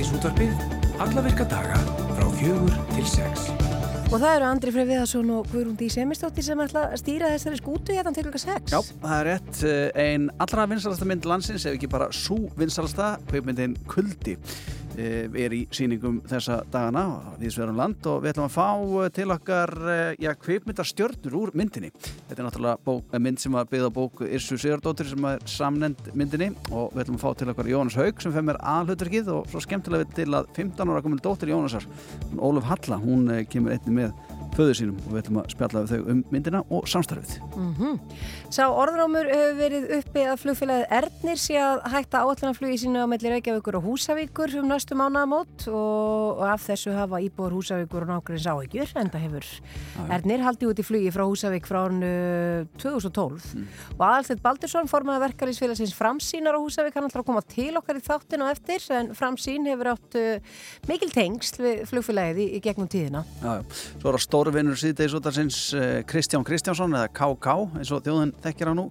Síðdeisútvarpið, alla virka daga frá fjögur til sex. Og það eru Andri Frey Viðarsson og Guðrúndi Semistóttir sem ætla að stýra þessari skútu hérna til klukka 6. Já, það er rétt. Einn allra vinsalasta mynd landsins, ef ekki bara svo vinsalasta, kveipmyndin Kuldi er í síningum þessa dagana við sverum land og við ætlum að fá til okkar já, kveipmyndarstjörnur úr myndinni. Þetta er náttúrulega bók, mynd sem var byggð á bók Irsu Sigurdóttir sem er samnend myndinni og við ætlum að fá til okkar Jónas Haug sem fem er aðhlutverkið og svo skemmtilega við til að 15 ára komil dóttir Jónasar, Óluf Halla, hún kemur einni með föðu sínum og við ætlum að spjalla við þau um myndina og samstarfið. Mm -hmm. Sá orðrámur hefur verið uppi að flugfélagið Ernir sé að hætta áallanaflugi sínu á melli Reykjavíkur og Húsavíkur um næstu mánaðamót og, af þessu hafa íbúður Húsavíkur og nákvæmins áhyggjur en það hefur ah, Ernir haldið út í flugi frá Húsavík frá árnu 2012 mm. og aðalstætt Baldursson formaði verkefæliðsfélagsins Framsínar á Húsavík hann ætlar að koma til okkar í þáttin og eftir en Framsín hefur átt uh, mikil tengsl við flugfélagið í, í gegnum tíðina. Já, já stórvinnur síðdeisútarsins eh, Kristján Kristjánsson eða KK eins og þjóðun þekkir á nú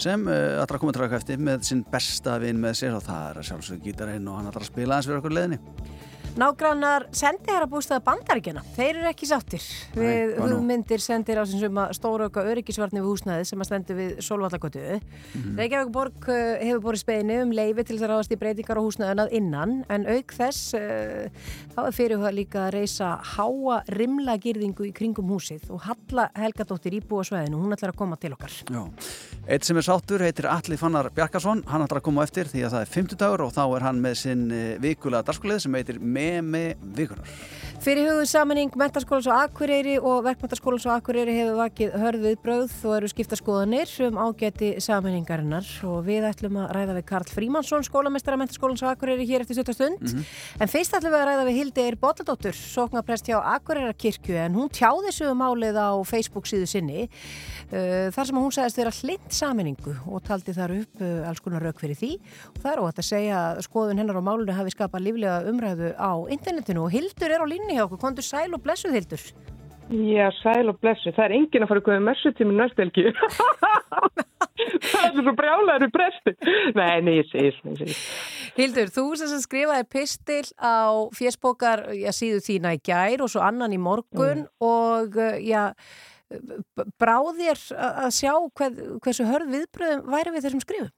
sem uh, allra komið traka eftir með sinn besta vinn með sér og það er að sjálfsög gítarinn og hann allra spila eins fyrir okkur leðinni Nágrannar sendi þær að bústaða bandaríkjana. Þeir eru ekki sáttir við hugmyndir sendir á um að stóra okkar öryggisvarni við húsnaði sem að stendu við Solvallagötu. Mm -hmm. Reykjavík borg eh, hefur borið speinu um leifi til þess að ráðast í breytingar á húsnaðunað innan en auk þess uh, þá er fyrir það líka að reysa háa rimla girðingu í kringum húsið og Halla Helgadóttir í búasvæðinu, hún ætlar að koma til okkar. Já. Eitt sem er sáttur heitir Alli Fannar Bjarkarsson, hann ætlar að koma eftir því að það er 50 dagur og þá er hann með sinn eh, vikulega memi vikunar. Fyrir hugðu samanning Mentaskólans á Akureyri og Verkmentaskólans á Akureyri hefur vakið hörðið brauð og eru skipta skoðanir um ágæti samanningarinnar og við ætlum að ræða við Karl Frímansson, skólamestara Mentaskólans á Akureyri hér eftir stund. Mm -hmm. En fyrst ætlum við að ræða við Hildi Eir Bótladóttur, sóknarprest hjá Akureyrakirkju en hún tjáði þessu um málið á Facebook síðu sinni uh, þar sem hún sagðist þeirra hlind samanningu og taldi þar upp uh, alls konar rauk fyrir því og það er óvægt að segja að skoðun hennar á málunni hafi skapað líflega umræðu á internetinu og Hildur er á línni hjá okkur, kontur sæl og blessuð Hildur. Já, sæl og blessuð, það er engin að fara að koma messutími næstelgi það er svo brjálæður presti Nei, segir, ég segir Hildur, þú sem skrifaði pistil á fjersbókar síðu þína í gær og svo annan í morgun mm. og já bráðir að sjá hver, hversu hörð viðbröðum væri við þessum skrifum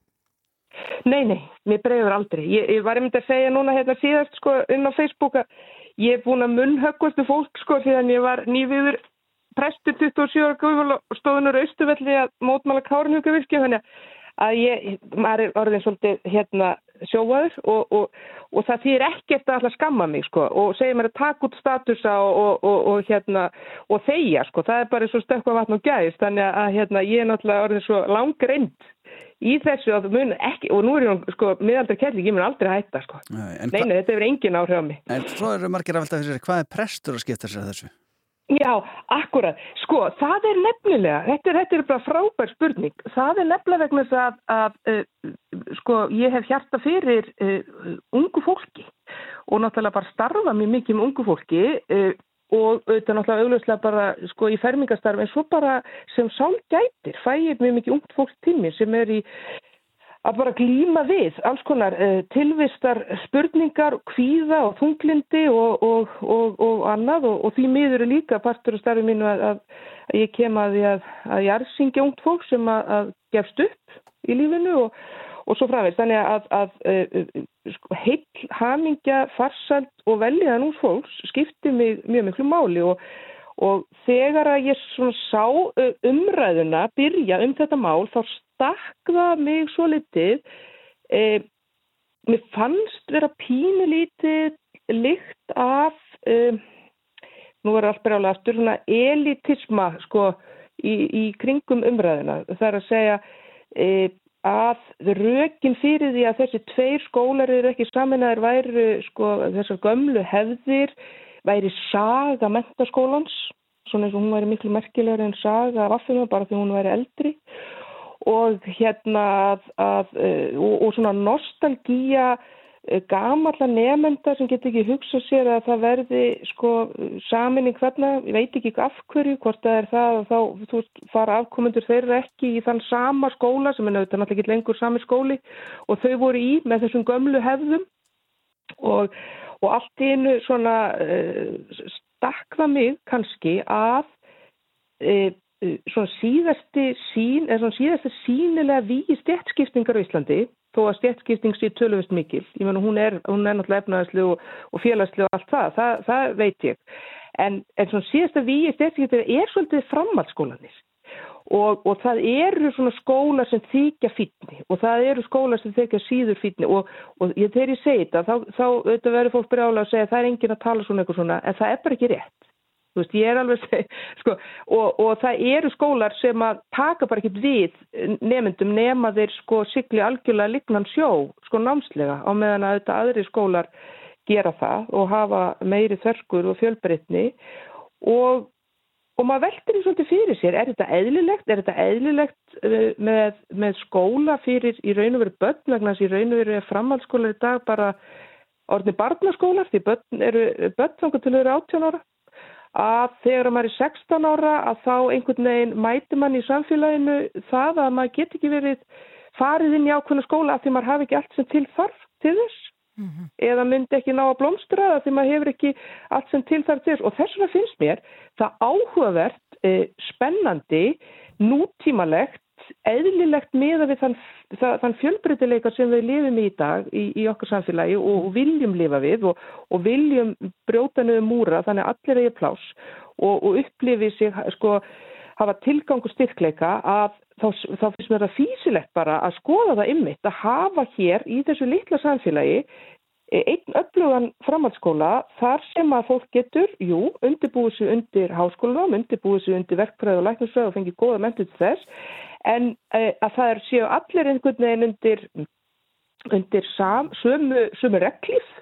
Nei, nei, mér breyður aldrei. Ég, ég var einmitt að segja núna hérna síðast sko inn á Facebook að ég er búin að munnhöggvastu fólk sko síðan ég var nýviður prestur 27 ára guful og stóðunur austuvelli að mótmála kárnhugavirkja þannig að ég, maður er orðin svolítið hérna sjóaður og, og, og það þýr ekkert að skamma mig sko. Og segja mér að taka út statusa og, og hérna og þeia sko, það er bara svo stökka vatn og gæðist þannig að hérna ég er náttúrulega orðin svo langreind í þessu að mun ekki, og nú er ég sko miðaldra kelli, ég mun aldrei hætta sko. Nei, Neina, þetta hefur engin áhrif á mig. En svo eru margir að velta fyrir sér, hvað er prestur að skipta sér þessu? Já, akkurat, sko, það er nefnilega þetta er, þetta er bara frábær spurning. Það er nefnilega vegna þess að, að uh, sko, ég hef hjarta fyrir uh, ungu fólki og náttúrulega bara starfa mjög mikið með ungu fólki uh, og auðvitað náttúrulega augljóslega bara sko í fermingastarfi en svo bara sem sálgætir fæir mjög mikið ungt fólk tími sem er í að bara glýma við alls konar uh, tilvistar spurningar, kvíða og þunglindi og, og, og, og annað og því miður er líka partur af starfi mínu að, að ég kem að ég að, ég syngja ungt fólk sem að, að gefst upp í lífinu og svo framveist. Þannig að, að, að uh, sko, heil hamingja, farsald og veljaðan úr fólks skipti mig mjög miklu máli og, og þegar að ég sá umræðuna byrja um þetta mál þá stakða mig svo litið. Eh, mér fannst vera pínulítið lykt af, eh, nú er allt bregðalega aftur, svona elitisma sko í, í kringum umræðuna. Það er að segja eh, að rökin fyrir því að þessi tveir skólar eru ekki saminæður væri sko þessar gömlu hefðir væri saga mentaskólans svona eins og hún væri miklu merkilegur en saga af affinu bara því hún væri eldri og hérna að, að, eh, og, og svona nostalgíja Eh, gamalla nefnda sem getur ekki hugsað sér að það verði sko saminning þarna, ég veit ekki af hverju, hvort það er það að þá þú fara afkomendur þeirra ekki í þann sama skóla sem er náttúrulega ekki lengur sami skóli og þau voru í með þessum gömlu hefðum. Og, og allt í einu svona uh, stakða mig kannski að svona síðasti sín, eða svona síðasti sínilega við stjætskiptingar á Íslandi þó að stjætskipting sé töluvist mikil. Ég menn hún er, hún er náttúrulega efnaðarslu og, og félagslu og allt það, það, það veit ég. En, en svona síðasta við stjætskiptingar er svolítið framhaldsskólanir Og, og það eru svona skóla sem þykja fítni og það eru skóla sem þykja síður fítni og, og þegar ég segi þetta þá, þá verður fólk brjálega að segja það er engin að tala svona eitthvað svona en það er bara ekki rétt. Þú veist, ég er alveg sko, og, og það eru skólar sem að taka bara ekkit við nefndum nema þeir sko sigli algjörlega lignan sjó, sko námslega á meðan að þetta aðri skólar gera það og hafa meiri þörskur og fjölbreytni. Og Og maður veldur því svolítið fyrir sér, er þetta eðlilegt, er þetta eðlilegt uh, með, með skóla fyrir í raun og veru börn, vegna þess að í raun og veru er framhaldsskólar í dag bara orðni barnaskólar, því börn eru börn þangar til að vera 18 ára, að þegar maður er 16 ára að þá einhvern veginn mæti mann í samfélaginu það að maður get ekki verið farið inn í ákveðna skóla að því maður hafi ekki allt sem til þarf til þess. Mm -hmm. eða myndi ekki ná að blómstra það því maður hefur ekki allt sem til þar til og þess vegna finnst mér það áhugavert, eh, spennandi nútímalegt eðlilegt miða við þann, þann fjölbreytileika sem við lifum í dag í, í okkar samfélagi og, og viljum lifa við og, og viljum brjóta niður múra þannig að allir eigi plás og, og upplifi sig sko hafa tilgang og styrkleika að þá, þá finnst mér það físilegt bara að skoða það ymmit að hafa hér í þessu litla samfélagi einn öflugan framhaldsskóla þar sem að fólk getur, jú, undirbúið sér undir háskólanum, undirbúið sér undir verkfræð og læknarsvæð og fengið góða mentur til þess en e, að það er séu allir einhvern veginn undir, undir sam, sömu, sömu reglif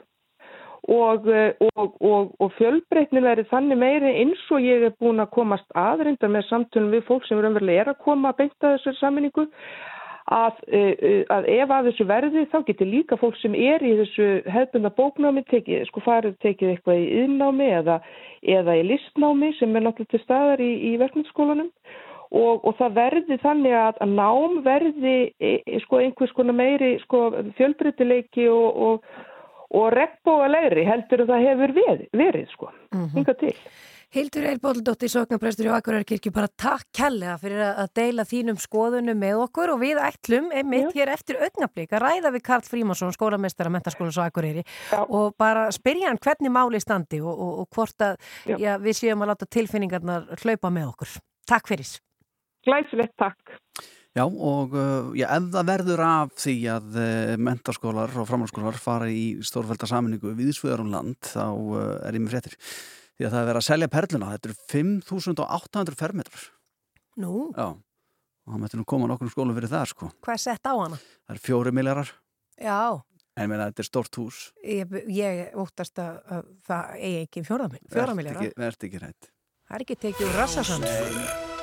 og, og, og, og fjölbreytnin verið þannig meiri eins og ég er búin að komast aðrindar með samtunum við fólk sem er að koma að beinta þessar sammenningu að, að ef að þessu verði þá getur líka fólk sem er í þessu hefðbunda bóknámi tekið, sko farið tekið eitthvað í yðnámi eða, eða í listnámi sem er náttúrulega til staðar í, í verkmyndsskólanum og, og það verði þannig að, nám verði e, e, sko einhvers konar meiri sko fjölbreytileiki og, og og regnbóa legri heldur að það hefur verið, verið sko, mm -hmm. til. Hildur Eilbóldóttir, sóknarprestur í Akureyrakirkju, bara takk kærlega fyrir að deila þínum skoðunum með okkur og við ætlum einmitt Já. hér eftir augnablík að ræða við Karl Frímansson, skólamestara mentaskólans á Akureyri Já. og bara spyrja hann hvernig máli standi og, og, og hvort að Já, við séum að láta tilfinningarnar hlaupa með okkur. Takk fyrir. Glæsilegt, takk. Já og uh, já, ef það verður af því að uh, mentarskólar og framhalskólar fara í stórfælda saminningu viðsföður um land þá uh, er ég með fréttir. Því að það er verið að selja perluna, þetta eru 5.800 fermetrar. Nú? Já, og það mætti nú koma nokkur skólu fyrir það sko. Hvað er sett á hana? Það er fjóri millarar. Já. En meina þetta er stort hús. Ég, ég óttast að, að það eigi ekki fjóra millarar. Verði ekki rætt. Það er ekki tekið úr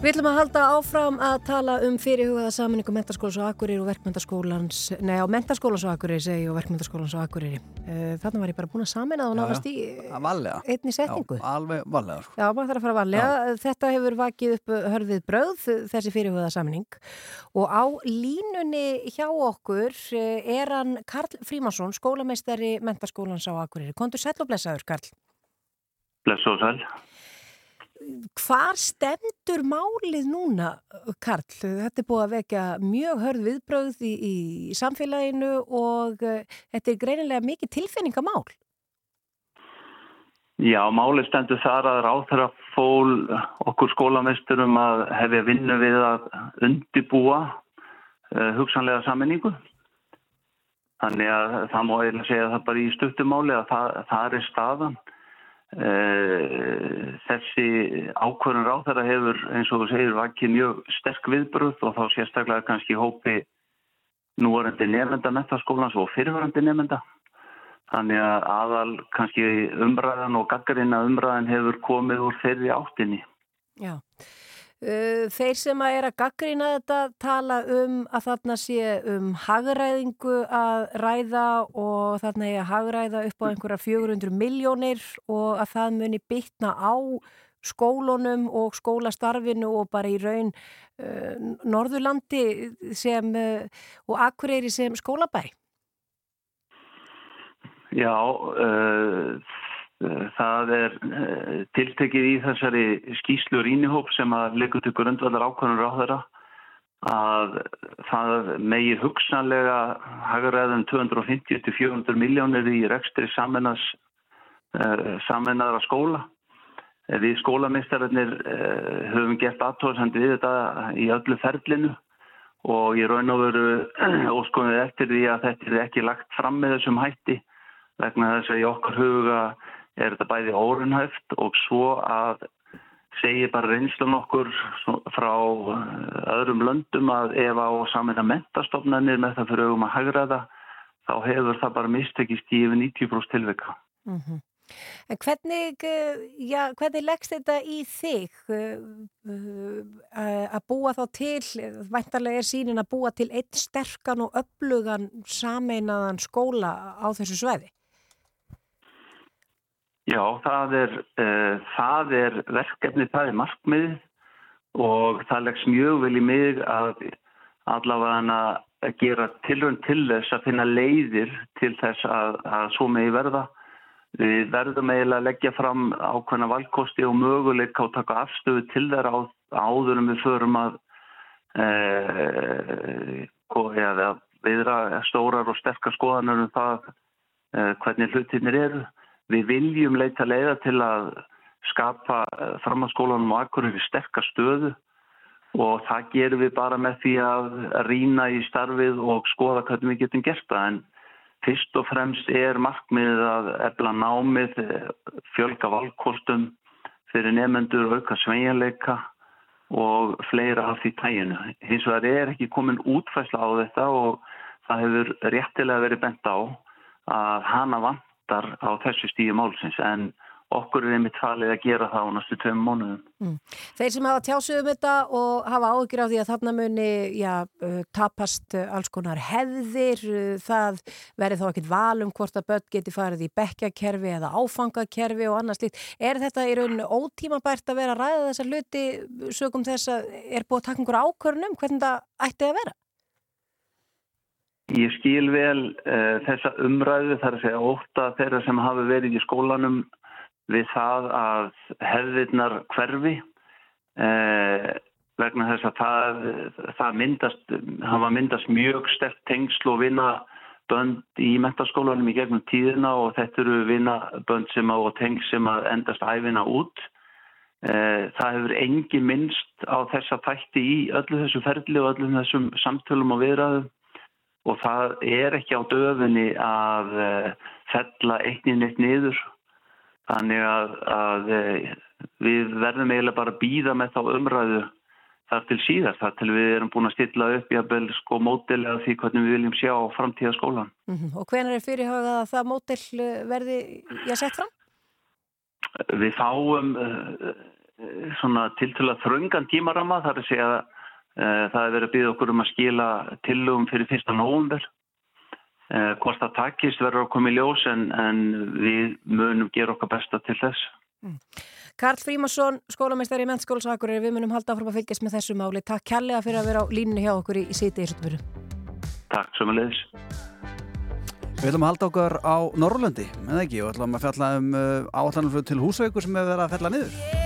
Við ætlum að halda áfram að tala um fyrirhugaða saminningu mentaskólans á Akureyri og verkmyndaskólans, nei á mentaskólans á Akureyri segi og verkmyndaskólans á Akureyri. Eh, Þannig var ég bara búin að samina það og náðast í einni setningu. Já, alveg valega. Sko. Já, maður þarf að fara valega. Þetta hefur vakið upp hörfið bröð, þessi fyrirhugaða saminning og á línunni hjá okkur eh, er hann Karl Frímansson, skólameistari mentaskólans á Akureyri. Kontur sæl og blessaður, Karl. Bless og sæl. Hvar stendur málið núna, Karl? Þetta er búið að vekja mjög hörð viðbröð í, í samfélaginu og uh, þetta er greinilega mikið tilfinningamál. Já, málið stendur þar að ráþara fól okkur skólamesturum að hefja vinnu við að undibúa uh, hugsanlega saminningu. Þannig að það má eiginlega segja það bara í stuttumáli að það, það er staðan. Eh, þessi ákvörðun ráð þeirra hefur eins og þú segir vakið mjög sterk viðbröð og þá sérstaklega kannski hópi núvarandi nefnda metaskólans og fyrirvarandi nefnda þannig að aðal kannski umræðan og gaggarinn að umræðan hefur komið úr þeirri áttinni. Já þeir sem að er að gaggrýna þetta tala um að þarna sé um hagræðingu að ræða og þarna er að hagræða upp á einhverja 400 miljónir og að það muni bytna á skólunum og skólastarfinu og bara í raun uh, Norðurlandi sem, uh, og Akureyri sem skólabæ? Já, uh, það er tiltekið í þessari skýslu rínihóp sem að leikur til grundvallar ákvörnur á þeirra að það megir hugsanlega hagaræðum 250-400 miljónir í rekstri samennas samennaðra skóla. Við skólameistararnir eh, höfum gert aðtóðsandi við þetta í öllu ferlinu og ég raun og veru óskonið eftir því að þetta er ekki lagt fram með þessum hætti vegna þess að í okkar huga er þetta bæði órunhæft og svo að segja bara reynslun okkur frá eh, öðrum löndum að ef á samin að mentastofnanir með það fyrir augum að hagra það þá hefur það bara mistekist í yfir 90% tilvika. Mm -hmm. En hvernig, eh, já, hvernig leggst þetta í þig eh, að búa þá til, væntarlega er sínin að búa til einn sterkan og upplugan sameinaðan skóla á þessu sveiði? Já, það er, uh, það er verkefni, það er markmið og það leggs mjög vel í mig að allavega að gera tilrönd til þess að finna leiðir til þess að, að svo megi verða Við verðum eiginlega að leggja fram ákveðna valkosti og möguleika og taka afstöðu til þeirra á, áður en við förum að e, eða viðra stórar og sterkar skoðanur um það e, hvernig hlutinir eru. Við viljum leita leiða til að skapa e, framhanskólanum og akkurir við sterkar stöðu og það gerum við bara með því að rýna í starfið og skoða hvernig við getum gert það en Fyrst og fremst er markmiðið að efla námið, fjölga valkostum fyrir nefnendur, auka sveinleika og fleira af því tæginu. Hins vegar er ekki komin útfæsla á þetta og það hefur réttilega verið bent á að hana vantar á þessu stíu málsins en okkur er einmitt falið að gera það á næstu tveim mónuðum. Mm. Þeir sem hafa tjásið um þetta og hafa ágjur á því að þarna muni já, uh, tapast uh, alls konar hefðir, uh, það verið þá ekkit val um hvort að börn geti farið í bekkjakerfi eða áfangakerfi og annars líkt. Er þetta í rauninu ótímabært að vera að ræða þessa luti sögum þess að er búið að taka einhverja ákvörnum hvernig það ætti að vera? Ég skil vel uh, þessa umræðu þar að segja óta þeirra sem hafi verið í skólanum við það að hefðirnar hverfi eh, vegna þess að það, það myndast, hafa myndast mjög stert tengsl og vinnabönd í mentaskólanum í gegnum tíðina og þetta eru vinnabönd sem og tengsl sem að endast æfina út. Eh, það hefur engi minnst á þessa þætti í öllu þessu ferli og öllu þessum samtölum og viðræðum og það er ekki á döfinni að eh, fella einninn eitt niður Þannig að, að eh, við verðum eiginlega bara að býða með þá umræðu þar til síðast, þar til við erum búin að stilla upp í að bel sko mótilega því hvernig við viljum sjá framtíða skólan. Mm -hmm. Og hvenar er fyrirhagað að það mótil eh, verði ég sett fram? Við fáum svona til til að þröngan tímarama þar er segja að það er verið að byggja okkur um að skila tillögum fyrir fyrsta nógumverð Eh, hvort það takist verður að koma í ljós en, en við munum gera okkar besta til þess. Mm. Karl Frímarsson, skólamestari í Mennskólasakur, við munum halda áfram að fylgjast með þessu máli. Takk kærlega fyrir að vera á líninu hjá okkur í, í síti í Sútburu. Takk, sömulegis. Við ætlum að halda okkar á Norrlöndi, með ekki, og ætlum að fjalla um uh, áallanum til húsveikur sem hefur verið að fella niður.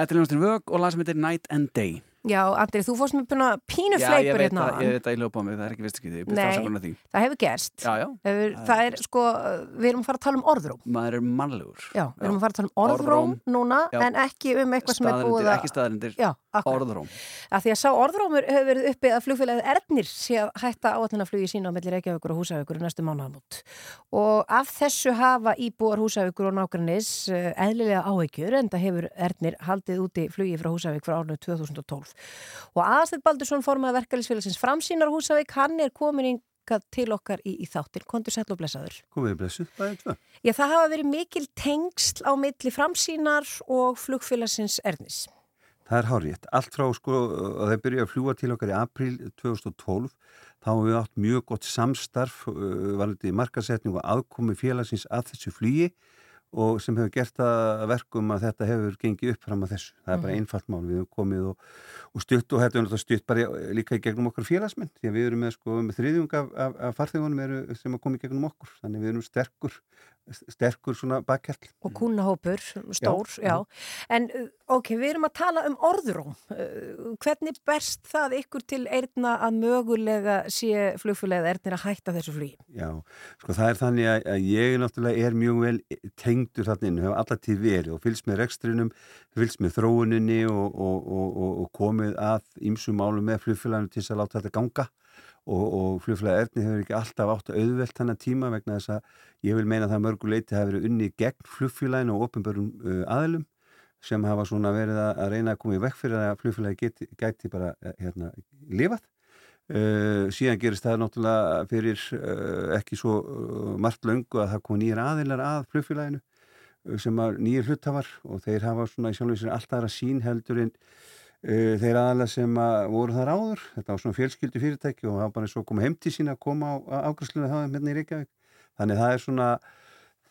Þetta er hljómsnir vög og lag sem heitir Night and Day Já, Andri, þú fórst með pínu Já, fleipur hérna að, áðan. ég veit að ég ljópa á mig, það er ekki vist ekki því, Nei. Það hefur gerst. Já, já, Hefur, það er sko, við erum að fara að tala um orðróm. maður er mannlegur Já, við erum að fara að tala um orðróm, Orðróm. núna, Já. en ekki um eitthvað sem er búið að... ekki staðarindir, Já, orðróm Að því að sá orðrómur hefur verið uppi að flugfélagið Ernir sé að hætta áallina sína á mellir Reykjavíkur og Húsavíkur næstu mánuðamót. Og af þessu hafa íbúar Húsavíkur og nágrannis eðlilega áhyggjur en það hefur Ernir haldið úti flugi frá Húsavík frá árinu 2012. Og Aðstedt Baldursson formaði verkefælisfélagsins framsýnar Húsavík, hann er komin hingað til okkar í, í þáttin. Kondur sætl og blessaður. Komið blessu, bæðið tvö. Já, það hafa verið mikil tengsl á milli framsýnar og flugfélagsins Ernis. Það er hárétt. Allt frá sko að þeir byrja að fljúa til okkar í april 2012 þá hefum við átt mjög gott samstarf uh, varðið markasetning og aðkomi félagsins að þessu flýi og sem hefur gert að verkum að þetta hefur gengið upp fram að þessu. Það er bara einfalt mál. Við hefum komið og, og stutt og þetta er stutt bara líka í gegnum okkar félagsmenn því að við erum með sko með þriðjung af, af, af farþegunum sem koma í gegnum okkur. Þannig við erum sterkur, sterkur svona bakkjall. Og kúnahópur, stór, já. Já, En uh, ok, við erum að tala um orðróm. Uh, Hvernig berst það ykkur til eirna að mögulega sé flugfélagið Ernir að hætta þessu flugi? Já, sko það er þannig að, að ég náttúrulega er mjög vel tengdur þarna inn, hefur alltaf tíð verið og fylgst með rekstrinum, fylgst með þróuninni og, og, og, og komið að ýmsum málum með flugfélaginu til þess að láta þetta ganga og, og flugfélagi Erni hefur ekki alltaf átt að auðvelt þannig tíma vegna þess að ég vil meina að það mörguleiti hafi verið unni gegn flugfélaginu og ofinbörum uh, aðilum sem hafa svona verið að, að reyna að koma í vekk fyrir að flugfélagi geti, geti bara eh, hérna, lifað. Uh, síðan gerist það náttúrulega fyrir uh, ekki svo uh, margt löngu að það kom nýjir aðilar að flugfélaginu sem var nýjir hlutafar og þeir hafa svona í sjálf og sér alltaf aðra sín heldur en þeir aðalar sem að voru þar áður þetta var svona fjölskyldu fyrirtæki og það var bara svo að koma heim til sín að koma á, á ákvæmsluðu það hérna í Reykjavík. Þannig það er svona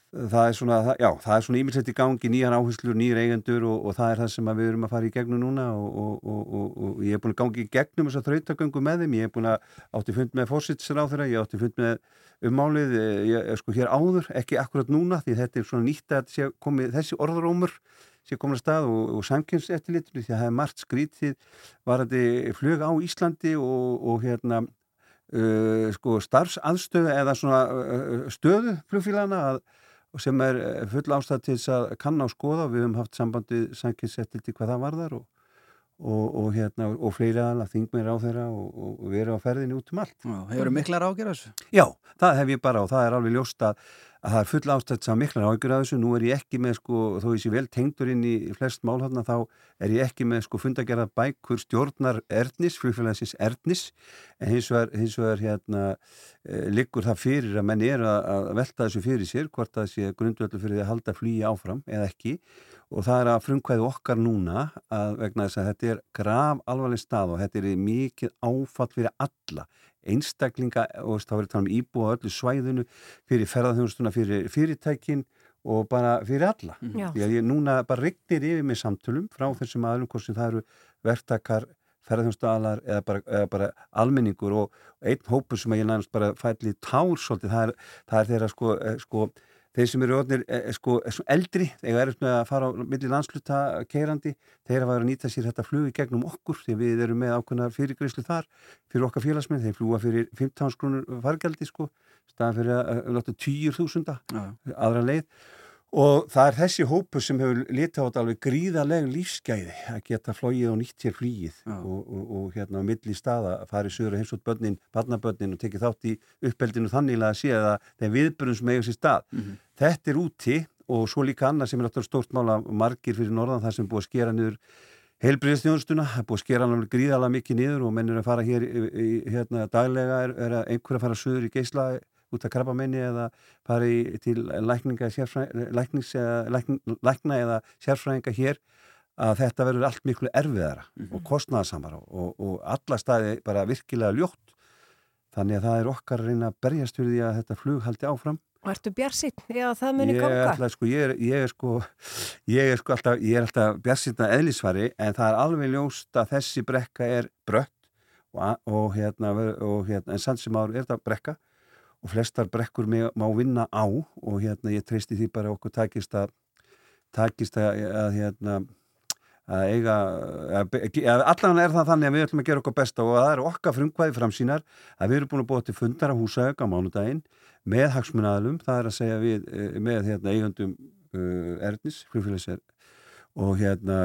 það er svona, það, já, það er svona ímyndilegt í gangi nýjar áherslur, nýjar eigendur og, og það er það sem við erum að fara í gegnum núna og, og, og ég er búin að gangi í gegnum þess að þrautagöngu með þeim, ég er búin að átti fund með fósitsir á þeirra, ég átti fund með ummálið, ég er sko hér áður ekki akkurat núna því þetta er svona nýtt að komið þessi orðrómur sé komin að stað og samkynnseftilitinu því að það er margt skrítið varandi flög á Íslandi og hérna uh, sko starfsaðstöðu eða svona uh, stöðu flugfílana að og sem er full ástæð til þess að kanna og skoða við höfum haft sambandi sankinsettildi hvað það varðar og, og, og, hérna, og fleiri aðal að þingmeir á þeirra og, og við erum á ferðinu út um allt Já, Hefur miklar ágjör þessu? Já, það hef ég bara og það er alveg ljóst að, að það er full ástæð sem miklar ágjör að þessu, nú er ég ekki með sko, þó ég sé vel tengdur inn í flest mál þarna þá er ég ekki með sko fundagerða bækur stjórnar Ernis, flugfélagsins Ernis. En hins vegar, hins vegar hérna e, liggur það fyrir að menn er að, að velta þessu fyrir sér hvort það sé grundvöldu fyrir því að halda flýi áfram eða ekki. Og það er að frumkvæði okkar núna að vegna þess að þetta er grav alvarleg stað og þetta er mikið áfatt fyrir alla einstaklinga og þá verður það um íbúa öllu svæðinu fyrir ferðarþjónustuna fyrir fyrirtækin og bara fyrir alla. Já. Því að ég núna bara rignir yfir með samtölum frá þessum aðlum hvort sem það eru verktakar ferðarþjónustaðalar eða bara, eða bara almenningur og einn hópur sem ég nærmast bara fæli tár svolítið, það er, það er þeirra sko, eh, sko þeir sem eru orðnir eh, sko, eldri, þegar erum við að fara á milli landsluta keirandi, þeir hafa verið að nýta sér þetta flug í gegnum okkur því við erum með ákveðna fyrirgreyslu þar fyrir okkar félagsmenn, þeir fljúa fyrir 15 skrúnur fargjaldi sko, staðan fyrir að láta 10.000 aðra leið og það er þessi hópur sem hefur litið á þetta alveg gríðarlega lífsgæði að geta flóið og nýtt hér flýið og, og, og hérna á milli staða að fara í sögur og heimsótt börnin, barnabörnin og tekið þátt í uppeldinu þannig að sé að það er viðbörnum sem eiga sér stað. Mm -hmm. Þetta er úti og svo líka annað sem er náttúrulega stórt mála margir fyrir norðan þar sem búið að skera niður heilbriðstjónustuna, það er búið að skera alveg gríðarlega mikið niður og mennir að fara hér hérna daglega er, er út af krabbamenni eða fari til lækninga læknings eða lækn, lækna eða sérfræðinga hér að þetta verður allt miklu erfiðara mm -hmm. og kostnæðarsamara og, og alla staði bara virkilega ljótt þannig að það er okkar að reyna að berjast fyrir því að þetta flug haldi áfram Og ertu bjarsitt eða það muni ganga? Sko, ég, er, ég er sko ég er sko alltaf, ég er alltaf bjarsitt að eðlisvari en það er alveg ljóst að þessi brekka er brött og, og hérna, og, hérna en samt sem áður er þetta brekka og flestar brekkur má vinna á og hérna ég treysti því bara okkur takist að takist að, að hérna að eiga, allan er það þannig að við ætlum að gera okkar besta og það er okkar frumkvæði framsýnar að við erum búin að búa til fundar á húsæk á mánudaginn með hagsmunnaðalum, það er að segja við eh, með hérna, eigundum uh, Ernis, flugfélagsir og hérna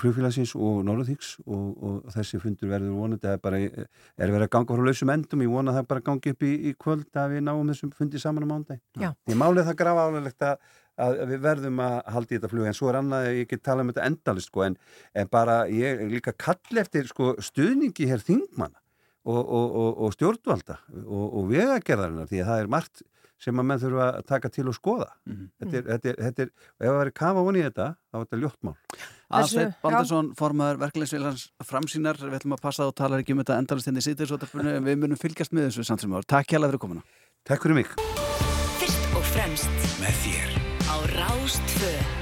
flugfélagsins og Norðuþíks og, og þessi fundur verður vonandi að bara er verið að ganga frá lausum endum, ég vona að það bara gangi upp í, í kvöld að við náum þessum fundi saman á mánudaginn. Því málið það grafa álulegt að að við verðum að halda í þetta flug en svo er annað að ég get tala um þetta endalist sko, en, en bara ég líka kall eftir sko, stuðningi hér þingmanna og, og, og, og stjórnvalda og vegagerðarinnar því að það er margt sem að menn þurfa að taka til og skoða. Mm -hmm. þetta, er, þetta, er, þetta er, ef það verður kafa voni í þetta, þá er þetta ljóttmál Aðsveit Baldursson, formadur verkefliðsveilans framsýnar, við ætlum að passa og tala ekki um þetta endalist henni sýtir við munum fylgjast með þessu samt sem ára. Takk hjálpa fyrir komuna. Takk fyrir mig. Fyrst og fremst með þér. Rástföð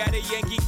At a Yankee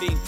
me.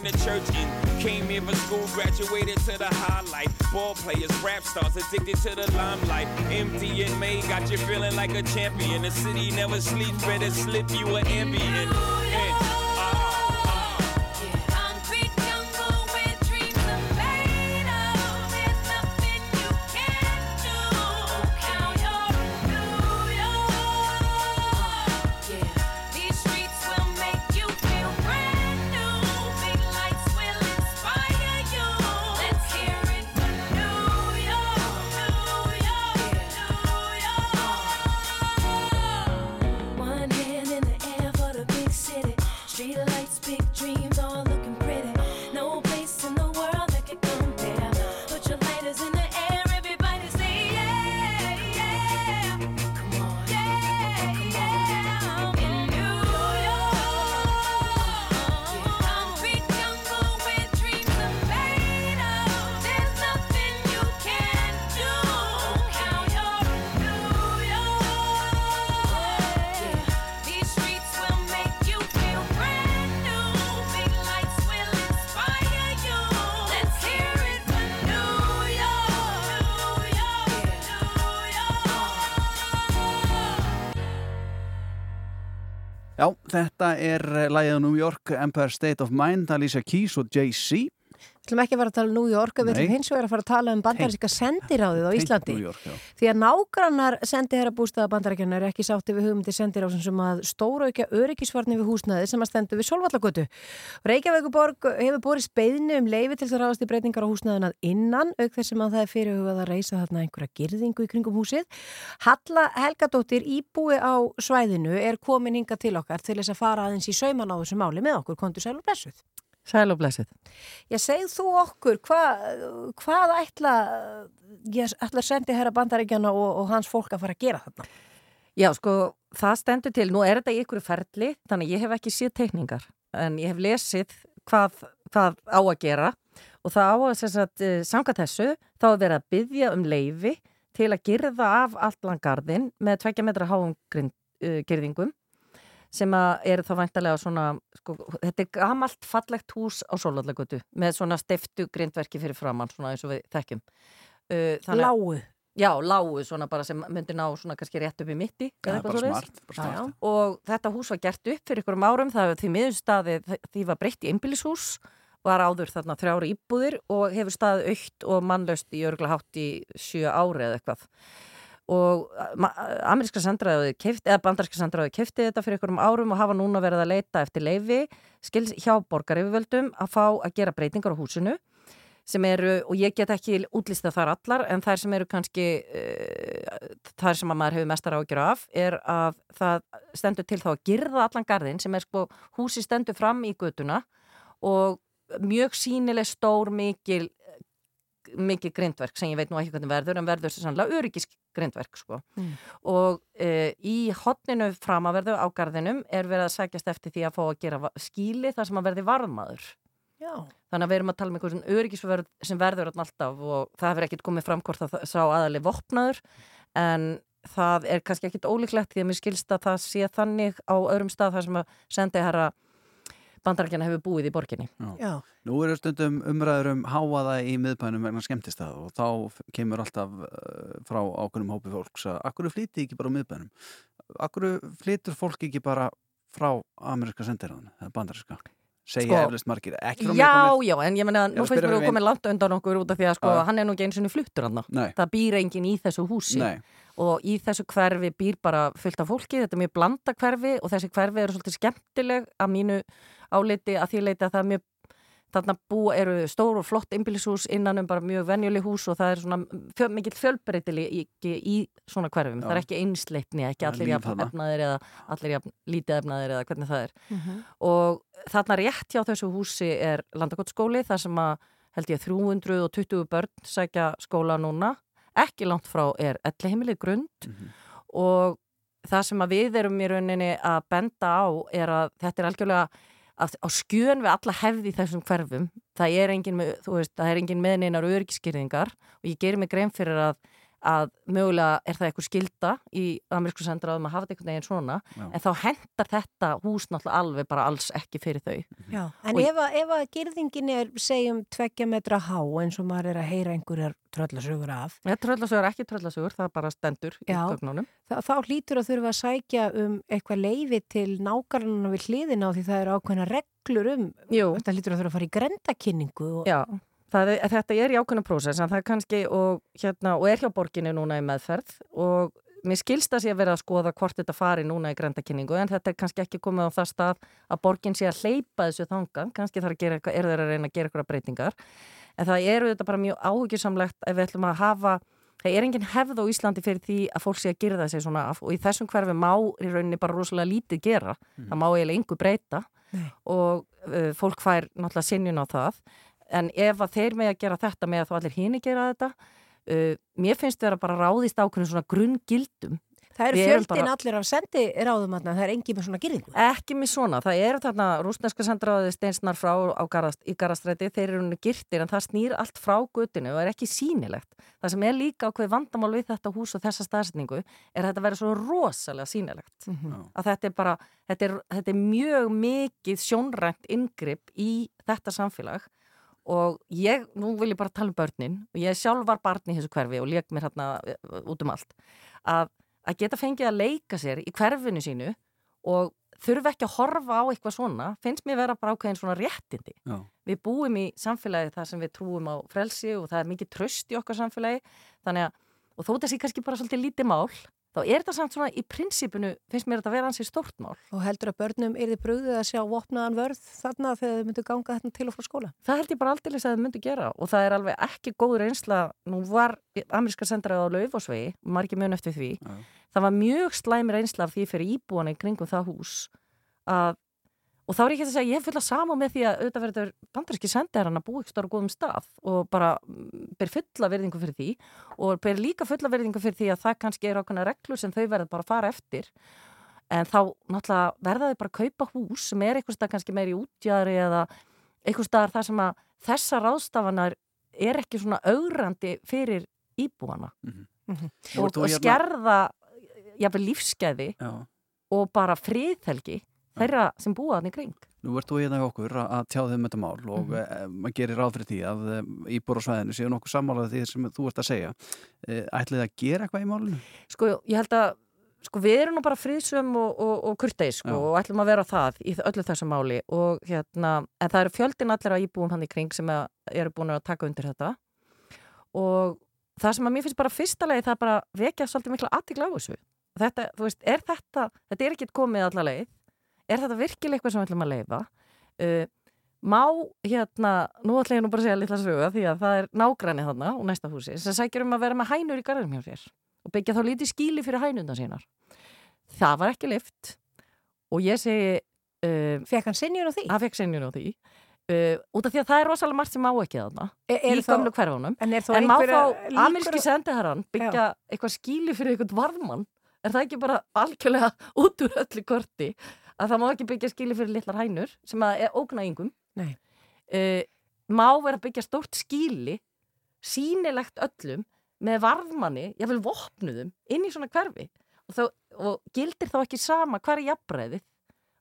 the church in. Came here for school, graduated to the high highlight. Ball players, rap stars, addicted to the limelight. Empty and May got you feeling like a champion. The city never sleeps, better slip you an ambient. Þetta er lægið á New York, Empire State of Mind, Alicia Keys og Jay-Z. Ætlum ekki að fara að tala um New York, við ætlum hins vegar að fara að tala um bandaríska sendiráðið á Íslandi. York. Því að nágrannar sendiherra bústaða bandarækjana er ekki sátti við hugmyndi sendiráðsum sem að stóraukja öryggisvarni við húsnaði sem að stendur við Solvallagötu. Reykjavíkuborg hefur borist beðinu um leifi til þess að ráðast í breytingar á húsnaðinað innan, auk þess sem að það er fyrirhugað að reysa þarna einhverja girðingu í kringum húsið. Halla Helgadóttir íbúi á svæðinu er komin hinga til okkar til þess að fara aðeins í sauman á þessu máli með okkur, kontur sæl og blessuð. Sæl og blessið. Já, segð þú okkur, hva, hvað ætla, ég ætla að sendi herra bandaríkjana og, og hans fólk að fara að gera þarna? Já, sko, það stendur til, nú er þetta í ykkur ferli, þannig að ég hef ekki séð teikningar, en ég hef lesið hvað, hvað á að gera og það á að, sem sagt, eh, samkvæmt þessu, þá er verið að byggja um leifi til að girða af allan garðin með tveggja metra háum grind, uh, girðingum sem eru þá væntalega svona, sko, þetta er gamalt fallegt hús á Sólallagötu með svona stiftu grindverki fyrir framann, svona eins og við þekkjum. Uh, Lágu. Já, lágu svona bara sem myndi ná svona kannski rétt upp í mitti Já, eða eitthvað bara smart, bara smart. Og þetta hús var gert upp fyrir ykkurum árum það því miðurstaði því var breytt í einbýlishús var áður þarna þrjára íbúðir og hefur staðið aukt og mannlaust í örgla hátt í sjö ári eða eitthvað og ma- ameríska sendraði kefti, eða bandarska sendraði kefti þetta fyrir ykkurum árum og hafa núna verið að leita eftir leifi skils hjá borgaryfirvöldum að fá að gera breytingar á húsinu sem eru, og ég get ekki útlistað þar allar, en þær sem eru kannski uh, þær sem að maður hefur mestar ágjör af, er að það stendur til þá að girða allan garðin sem er sko, húsi stendur fram í götuna og mjög sínileg stór mikil mikið grindverk sem ég veit nú ekki hvernig verður en verður sem sannlega öryggis grindverk sko. Mm. og e, í hotninu framaverðu á garðinum er verið að sækjast eftir því að fá að gera skýli þar sem að verði varðmaður Já. Þannig að við erum að tala um einhverjum öryggisverð sem verður alltaf og það hefur ekkert komið fram hvort að það sá aðalig vopnaður en það er kannski ekkert ólíklegt því að mér skilst að það sé þannig á öðrum stað þar sem að sendi herra bandarækjana hefur búið í borginni. Já. Nú eru stundum umræður um háaða í miðbænum vegna skemmtistað og þá kemur alltaf uh, frá ákveðnum hópi fólks að akkur flýti ekki bara á miðbænum? Akkur flýtur fólk ekki bara frá ameríska sendiráðan eða bandaríska? Segja Sko- eflust margir, ekki frá Já, mér já, en ég menna, nú að finnst mér að við komið langt undan okkur út af því að sko, Já. hann er nú ekki eins og fluttur hann. Það býr enginn í þessu húsi Nei, og í þessu hverfi býr bara fullt af fólki, þetta er mjög blanda hverfi og þessi hverfi eru svolítið skemmtileg að mínu áliti að því leiti að það er mjög þarna bú eru stór og flott einbýlishús innan um bara mjög venjuleg hús og það er svona fjö, mikill fjölbreytili í, í, í svona hverfum, Já. það er ekki einsleitni ekki allir jafn efnaðir eða allir jafn lítið efnaðir eða hvernig það er Mhm. og þarna rétt hjá þessu húsi er landakottskóli þar sem að held ég 320 börn sækja skóla núna ekki langt frá er ellihimilið grund Mhm. og það sem að við erum í rauninni að benda á er að þetta er algjörlega að, á skjön við alla hefði þessum hverfum það er engin, með- veist, það er engin meðninar örgiskýringar og ég gerir mig grein fyrir að, að mögulega er það eitthvað skilda í amerísku sendraðum að hafa þetta einhvern veginn svona Já. en þá hendar þetta hús náttúrulega alveg bara alls ekki fyrir þau Já. En Og- ef að, ef að girðingin er, segjum, tveggja metra há eins og maður er að heyra einhverjar tröllasögur af, Nei, tröllasögur, ekki tröllasögur, það bara stendur í Já. gögnunum. þá, þá hlýtur að þurfa að sækja um eitthvað leifi til nákvæmlega við hliðina á því það eru ákveðna reglur um, Jú, þetta hlýtur að þurfa að fara í grendakynningu og, já, það þetta er í ákveðna prósess, en það er kannski, og, hérna, og er hjá borginni núna í meðferð og mér skilst að sé að vera að skoða hvort þetta fari núna í grendakynningu, en þetta er kannski ekki komið á það stað að borgin sé að hleypa þessu þangað, kannski þarf að gera eitthvað, er þeir að reyna að gera eitthvað breytingar, en það eru þetta bara mjög áhugjusamlegt ef við ætlum að hafa Það er engin hefð á Íslandi fyrir því að fólk sé að gera sig svona af og í þessum hverfi má í rauninni bara rosalega lítið gera. Það má eiginlega yngu breyta Nei. og uh, fólk fær náttúrulega sinjun á það. En ef að þeir með að gera þetta með að þá allir hini gera þetta, uh, mér finnst vera bara ráðist ákveðin svona grunngildum. það eru fjöldin bara- allir af sendi ráðum þarna, það er engin með svona girðingu. Ekki með svona, það eru þarna rúsneska sendraði steinsnar frá á garast, í garastræti, þeir eru henni girtir en það snýr allt frá gutinu og er ekki sýnilegt. Það sem er líka ákveð vandamál við þetta hús og þessa staðsetningu er að þetta verður svo rosalega sýnilegt. Að þetta er bara, þetta er, þetta er mjög mikið sjónrænt ingripp í þetta samfélag og ég, nú vil ég bara tala um börnin og ég sjálf var barn í þessu hverfi og leik mér hérna út um allt að, að geta fengið að leika sér í hverfinu sínu og þurfa ekki að horfa á eitthvað svona finnst mér vera bara ákveðin svona réttindi Já. við búum í samfélagi þar sem við trúum á frelsi og það er mikið tröst í okkar samfélagi þannig að, og þó þessi kannski bara svolítið lítið mál, þá er þetta samt svona í prinsipinu, finnst mér þetta að vera hansi stórt mál Og heldur að börnum er þið brúðið að sjá vopnaðan vörð þarna þegar þau myndu ganga þetta til og frá skóla? það held ég bara aldrei að þau myndu gera og það er alveg ekki góð reynsla nú var ameríska sendrað á Laufásvegi margir mun eftir því Já. það var mjög slæmi reynsla af því fyrir íbúana í kringum það hús að, og þá er ég ekki að segja ég hef fulla sama með því að auðvitað verður bandaríski sendiðar að búa ekki stóra góðum stað og bara mm, ber fulla verðingu fyrir því og ber líka fulla verðingu fyrir því að það kannski er ákveðna reglur sem þau verður bara að fara eftir. En þá náttúrulega verða þau bara að kaupa hús sem er eitthvað stað kannski meiri útjæðri eða eitthvað staðar þar sem að þessa ráðstafanar er ekki svona augrandi fyrir íbúana. Nú og, ert þú og hérna- skerða jafnvel lífskeiði Já. og bara friðhelgi þeirra sem búa þannig kring Nú ert þú hérna hjá okkur að að tjá þeim þetta mál og mm Mhm. maður gerir ráð fyrir því að íbúr á svæðinu séu nokkuð sammálaði því sem þú ert að segja. Eh, Ætlið að gera eitthvað í málinu? sko ég held að sko við erum nú bara friðsum og, og, og kurteis sko, og ætlum að vera það í öllu þessu máli og hérna en það eru fjöldin allir að íbúum hann í kring sem eru búin að taka undir þetta og það sem að mér finnst bara fyrsta leið það er bara vekja svolítið mikla aðtikla á þessu þetta, þú veist, er þetta þetta er ekki komið alla leið er þetta virkilega eitthvað sem við ætlum að leifa uh, má hérna nú ætla ég nú bara að segja litla sögu því að það er nágræni þarna og næsta húsi sem sækjur um að vera með hænur í garðum hjá sér og byggja þá lítið skíli fyrir hænundar sínar. Það var ekki lift og ég segi uh, Fekk hann sinjun á því? hann fekk sinjun á því. Uh, út af því að það er rosalega margt sem má ekki þarna Er, í er þá, gömlu hverfunum. En en má þá ameríski á- sendiherran byggja eitthvað skíli fyrir eitthvað varðmann? Er það ekki bara algjörlega út úr öllu korti að það má ekki byggja skíli fyrir litlar hænur sem að er ógna yngum Nei. uh, má vera að byggja stórt skíli sínilegt öllum með varðmanni, jáfnvel vopnuðum inn í svona hverfi. Og, þá, og gildir þá ekki sama hvar er jafnbreiðið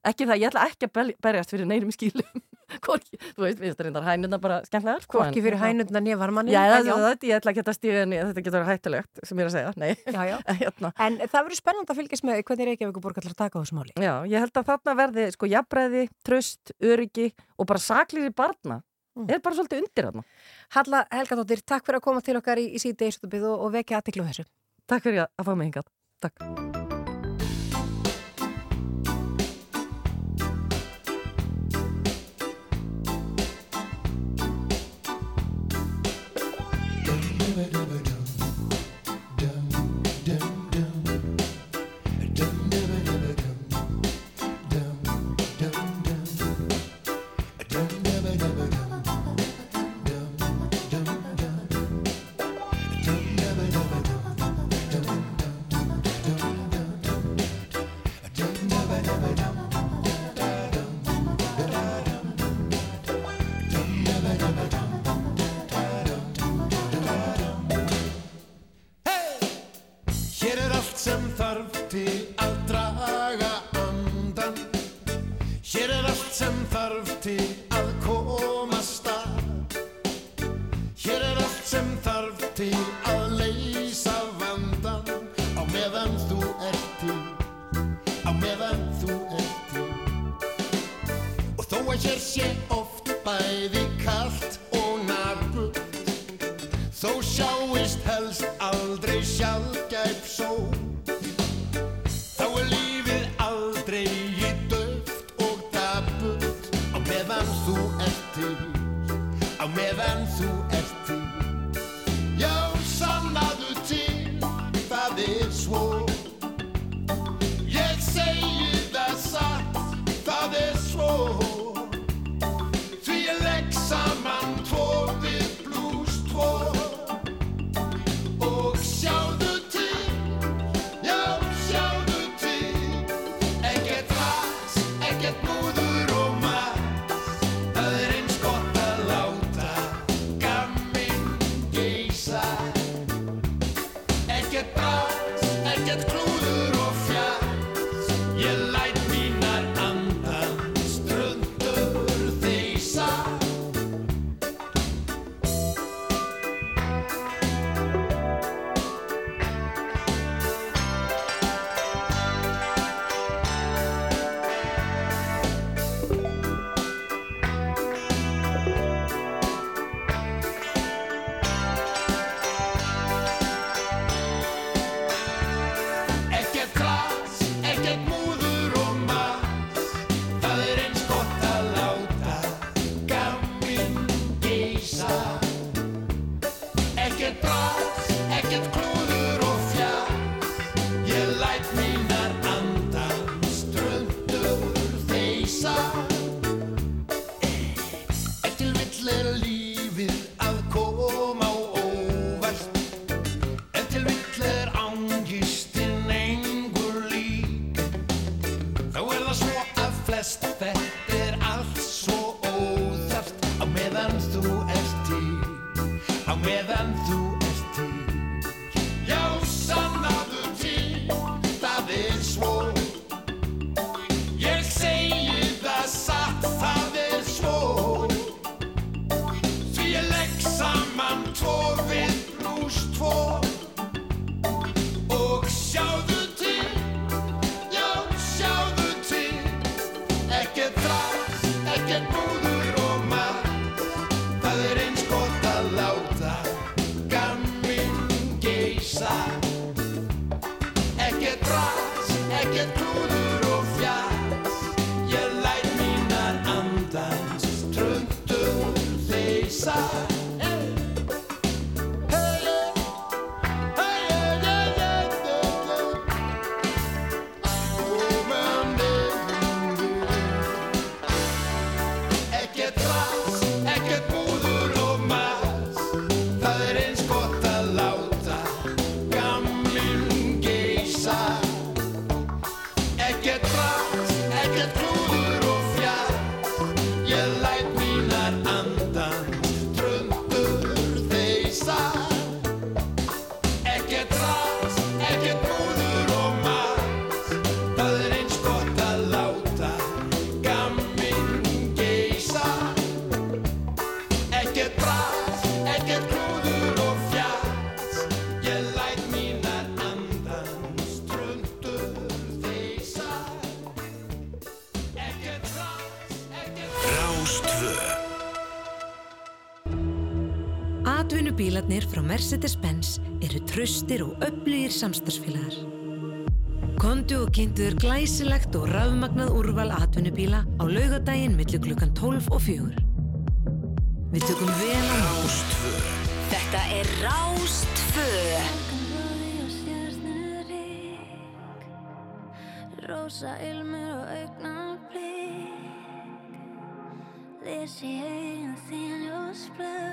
ekki það, ég ætla ekki að berjast fyrir neinum skílum Hvorki, þú veist, við reyndar hænuna bara skemmlegar sko, Hvorki en- fyrir hænundna nýja varmanni Já, það, það, það, ég ætla ekki að stíða henni þetta getur verið hættulegt, sem ég er að segja, nei já, já. hérna. En það verður spennand að fylgjast með hvernig Reykjavíkuborg ætlar að taka á þessu máli. Já, ég held að þarna verði sko jafnbreiði, tröst, öryggi og bara saklir í barna Mm. er bara svolítið undir þarna. Halla Helgadóttir, takk fyrir að koma til okkar í, í síti eisutubið og, og vekja aðtiklu þessu. Takk fyrir að fá mig hingað. Takk. bless the fact Mercedes-Benz eru tröstir og öflugir samstagsfélagar. Kondu og kynntuður glæsilegt og rafmagnað úrval atvinnubíla á laugadaginn millir klukkan 12 og 4. Við tökum vel á Rástvö. Þetta er Rástvö. Rósa ilmur og augnar blík Þessi heginn þín og splöð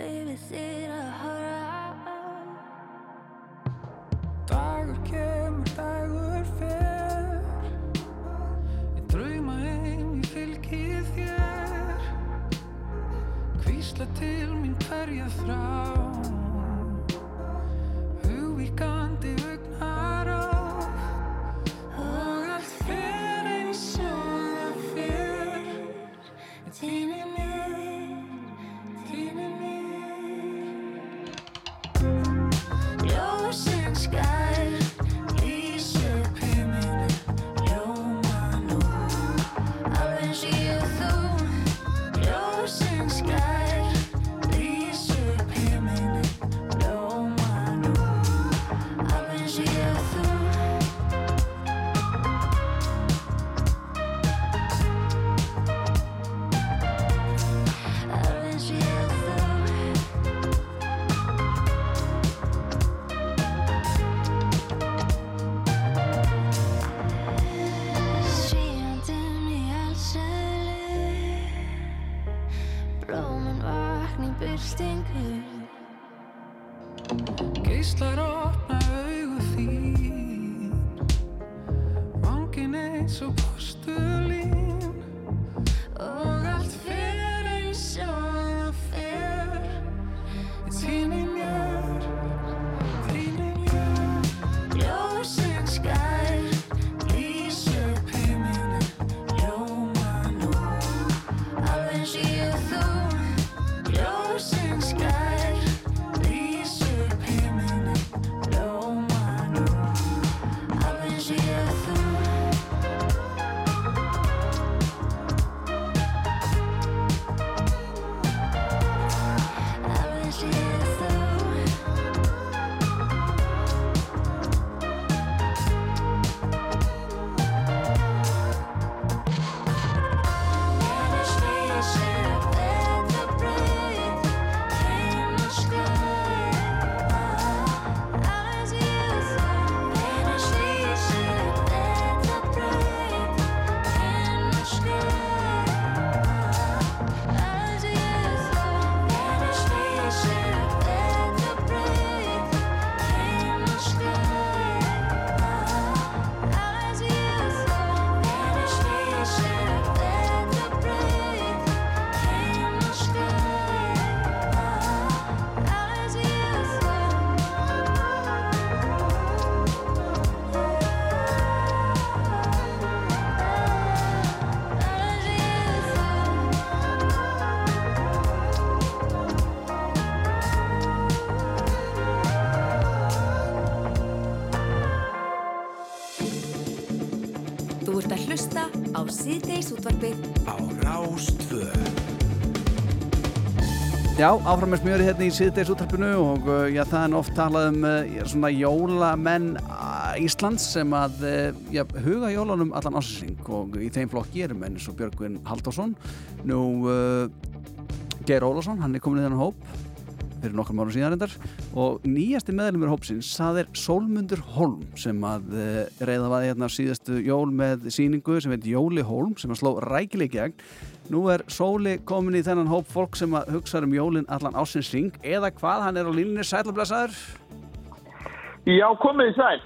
lífið þýr að horra Dagur kemur, dagur fer. Ég drauma einn, ég fylgi þér. Kvísla til mín hverja þrá. Hugvíkandi augnar á Síðdeis útvarpið á Rástvö. Já, áfram með smjöri hérna í síðdeis úttarpinu og uh, já, það er oft talað um uh, svona jólamenn uh, Íslands sem að uh, já, huga jólunum allan ásensing og í þeim flokki eru menn eins og Björgvin Halldórsson nú uh, Geir Ólafsson, hann er komin í þennan hóp fyrir nokkrum árum síðan reyndar og nýjasti meðlumur hópsins það er Sólmundur Holm sem að uh, reyða vaði hérna síðastu jól með síningu sem heit Jóli Holm sem að sló rækileg gegn Nú er Sóli komin í þennan hóp fólk sem að hugsa um jólinn allan ásins ring eða hvað, hann er á línunni sælablasaður Já, komið í sæl.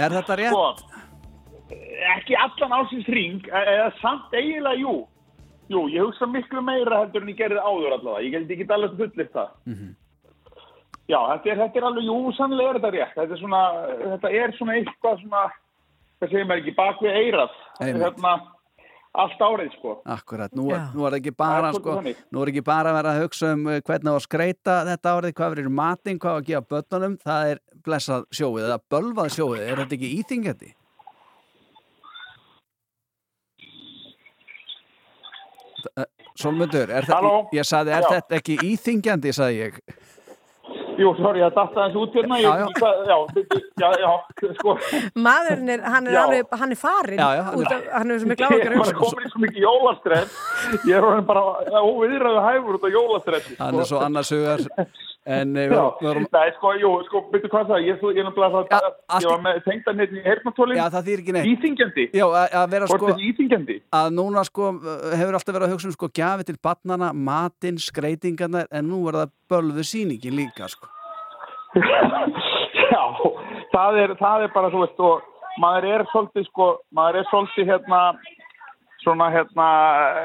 Er þetta rétt? Sko, ekki allan ásins ring, e- eða samt eiginlega jú. Jú, ég hugsa miklu meira heldur en ég gerði áður allavega. Ég get ekki alveg fullir það. Mhm. Já, þetta er, þetta er alveg, jú, sannlega er þetta rétt. Þetta er svona, þetta er svona eitthvað svona, hvað segir maður ekki, bak við eirað. Hérna, allt árið, sko. Akkurat, nú, er- nú er ekki Það bara sko, þannig. nú er ekki bara að vera að hugsa um uh, hvernig að skreita þetta árið, hvað verður matinn, hvað að gefa börnunum, það er blessað sjóið eða bölvað sjóið, er þetta ekki íþingjandi? Er Halló? þetta, ég sagði, er Já. þetta ekki íþingjandi, sagði ég. Jú, sorry, það datta þessu út hérna. Já, Ég- já. hvað- Já, byrju, já, já, sko. Maðurinn er, hann er Já. alveg, hann er farinn Já, já, hann er- út af, hann er sem er Ég gláðugur er bara komin í svo mikið jólastress Ég er bara óviðræðu hæfur út af jólastressi Hann er svo annars hugar en eh, Já, erum nei, sko, jú, sko, byrju hvað það, ég, ég er náttúrulega það, ég var með tengdan hérna í hernatólin Já, það þýr ekki neitt. Íþingjandi Já, að, að vera Hvort sko þessi íþingjandi að núna sko hefur alltaf verið að hugsa um sko gjafi til barnana, matinn, skreitingarnar en nú er það bölvu sýningin líka sko. Já, það er, það er bara svo veist og maður er svolítið sko, maður er svolítið hérna svona hérna,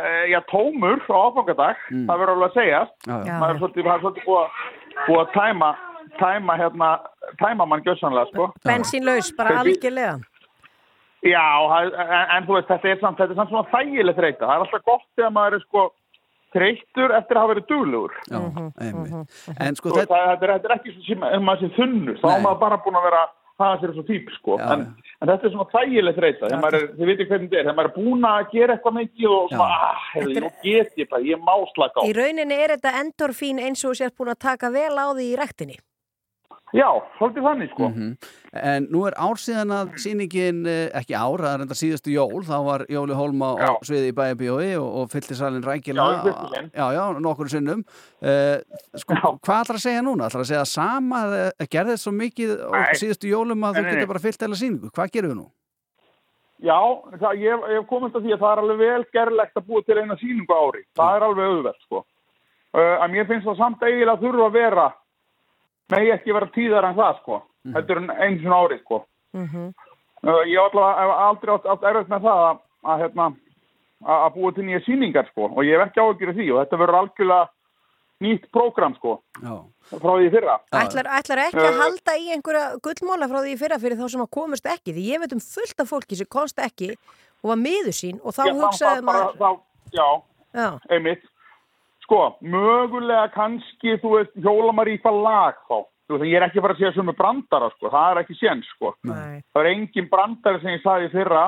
eh, já, tómur á áfangadag, Mm. það verður alveg að segja Já, já. maður er svolítið, maður er svolítið búið að búið að tæma, tæma hérna tæma mann gjössanlega, sko Bensínlaus, bara algjörlega Já, það- en, en þú veist, þetta er samt, þetta er samt svona þægileg þreita. Það er alltaf gott þegar maður er sko þreyttur eftir að hafa verið duglegur. Já, einmitt. En sko þetta, það, þetta, er, þetta er ekki svo sem maður sé þunnur, þá Nei. er maður bara búin að vera að hafa sér svo típ, sko. Já, en, en þetta er svona þægileg þreita. Þegar maður þið veitir hvernig þetta er, þegar maður er búin að gera eitthvað mikið og svona, ah, get ég bara, ég má slaka á. Í rauninni er þetta endorfín eins og þú sért búin að taka vel á því í rektinni Já, svolítið þannig, sko. Mhm. en nú er ár síðan að sýningin, eh, ekki ár, það er enda síðustu jól, þá var Jóli Hólma á sviði í bæjabíói og, og fyllti salin rækilega. Já. Já, já, nokkur sinnum. Uh, sko, hvað ætlar að segja núna? ætlar að segja sama, eða gerði þetta svo mikið á síðustu jólum að þú getur bara fyllt eða sýningu? Hvað gerum við nú? Já, það, ég, ég hef komist að því að það er alveg vel gerlegt að búa til eina sýningu á ári. Það er alveg auðvelt, sko. Uh, megi ekki vera tíðar en það, sko. Þetta er einu svona ári, sko. Uh, ég hef aldrei átt, átt erfitt með það að, að, hérna, að að búa til nýja sýningar, sko. Og ég hef ekki áhyggjur af því og þetta verður algjörlega nýtt prógram, sko. Já. Frá því í fyrra. Ætlar, ætlar ekki að Uh, halda í einhverja gullmóla frá því í fyrra fyrir þá sem að komast ekki því ég veit um fullt af fólki sem komst ekki og var miður sín og þá Já, hugsaði maður Já, Já. einmitt. Sko, mögulega kannski, þú veist, hjólamar í hvað lag þá. Þú veist, ég er ekki bara að segja sömu brandara, sko. Það er ekki séns, sko. Nei. Það er engin brandari sem ég sagði í fyrra,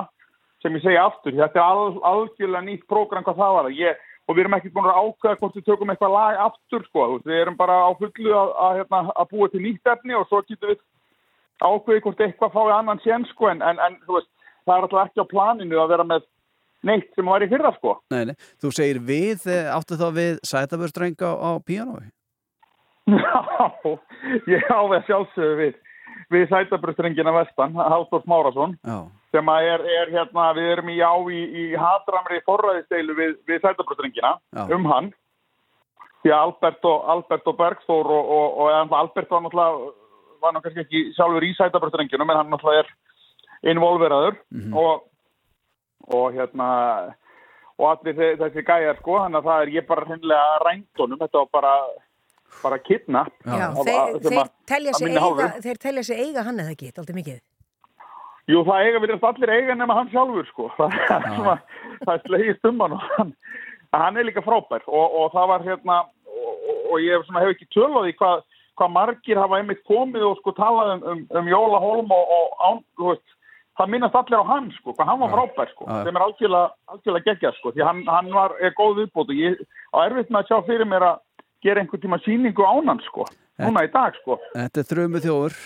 sem ég segi aftur. Þetta er al, algjörlega nýtt prógram hvað það var. Ég, og við erum ekki búin að ákveða hvort við tökum eitthvað lag aftur, sko. Þú veist, við erum bara á fullu að, að, hérna, að búa til nýtt efni og svo getum við ákveði hvort eitthvað fái annan séns, sko. En, en, en þú veist, það er alltaf ekki á planinu að vera með neitt sem var í fyrra, sko. Nei, nei. Þú segir við, eh, áttu þá við sætabörstreng á, á píanói? Já, ég á við sjálfsögðu við, við sætabröstrengina vestan, Halldór Smárasson, sem að er, er hérna, við erum í á í, í hatramri forræðisteilu við, við sætabröstrengina Já. um hann. Því að Albert og, Albert og Bergþór og, og, og Albert var náttúrulega, var náttúrulega ekki sjálfur í sætabröstrenginum, en hann náttúrulega er involveraður og, og hérna, og allir þe- þessi gæjar sko, þannig að það er ég bara hreinlega rændunum, þetta var bara bara Af- þeir, þeir, þeir telja sig eiga hann eða ekki, alltaf mikið. Jú, það eiga við allir eiga nema hann sjálfur sko. það er, svona, það er slegist um hann og hann, hann er líka frábær. Og, og það var hérna og, og- ég hef, svona, hef ekki töluð í hvað, hvað margir hafa einmitt komið og sko talað um, um, um Jóla Holm og, og án, þú veist, það minnast allir á hann sko, hvað hann var frábær sko, já. sem er algjörlega, algjörlega geggjað sko, því hann, hann var, er góð viðbót og ég á erfitt með að sjá fyrir mér að gera einhvern tíma sýningu ánan sko, núna í dag sko. Þetta er þrjumu þjóður.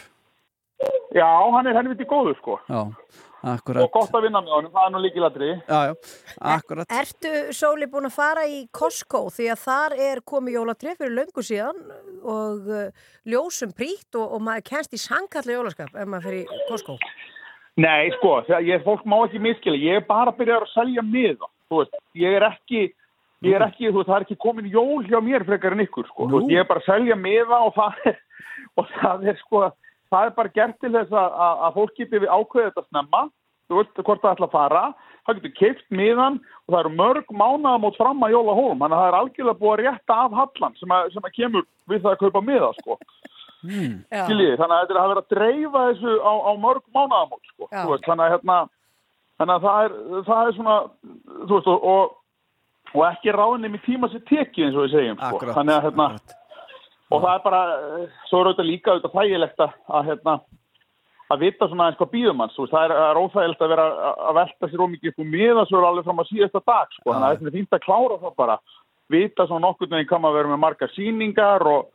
Já, hann er helviti góður sko Já, akkurat. og gott að vinna með honum, það er nú líkilatri. Já, já, akkurat. Ertu, Sóli, búin að fara í Costco því að þar er komið jólatrið fyrir löngu síðan og uh, ljósum prýtt og, og maður kennst í sangkalli jólaskap ef maður fyrir í Costco. Nei, sko, ég, fólk má ekki miskila, ég er bara að byrja að selja miða, þú veist, ég er ekki, ég er ekki, þú veist, það er ekki komin jól hjá mér frekar en ykkur, sko, þú veist, ég er bara að selja miða og það er, og það er, sko, það er bara gert til þess að, að, að fólk geti við ákveðið þetta snemma, þú veist, hvort það ætla að fara, það getur keift miðan og það eru mörg mánaðamót fram að jóla hólum, þannig að það er algjörlega búið að rétta af hallan sem að, sem að kemur við það að kaupa miða, sko. Já. Skiljiði, þannig að þetta er að vera að dreifa þessu á, á mörg mánaðamót sko. Já. Þú veist, þannig að hérna þannig að það er, það er svona þú veist og, og, og ekki ráðinni með tíma sér tekið eins og við segjum sko. Akkurat, þannig að hérna og það er bara, svo er auðvitað líka auðvitað þægilegt að, að hérna að vita svona eins hvað býðum hans, þú veist, það er, það er óþægilegt að vera að- velta sér ómikið upp og miða svo alveg fram að síðasta dag, sko, þannig að þetta er fínt að klára það bara, vita svona nokkurn veginn hvað maður verður með margar sýningar og,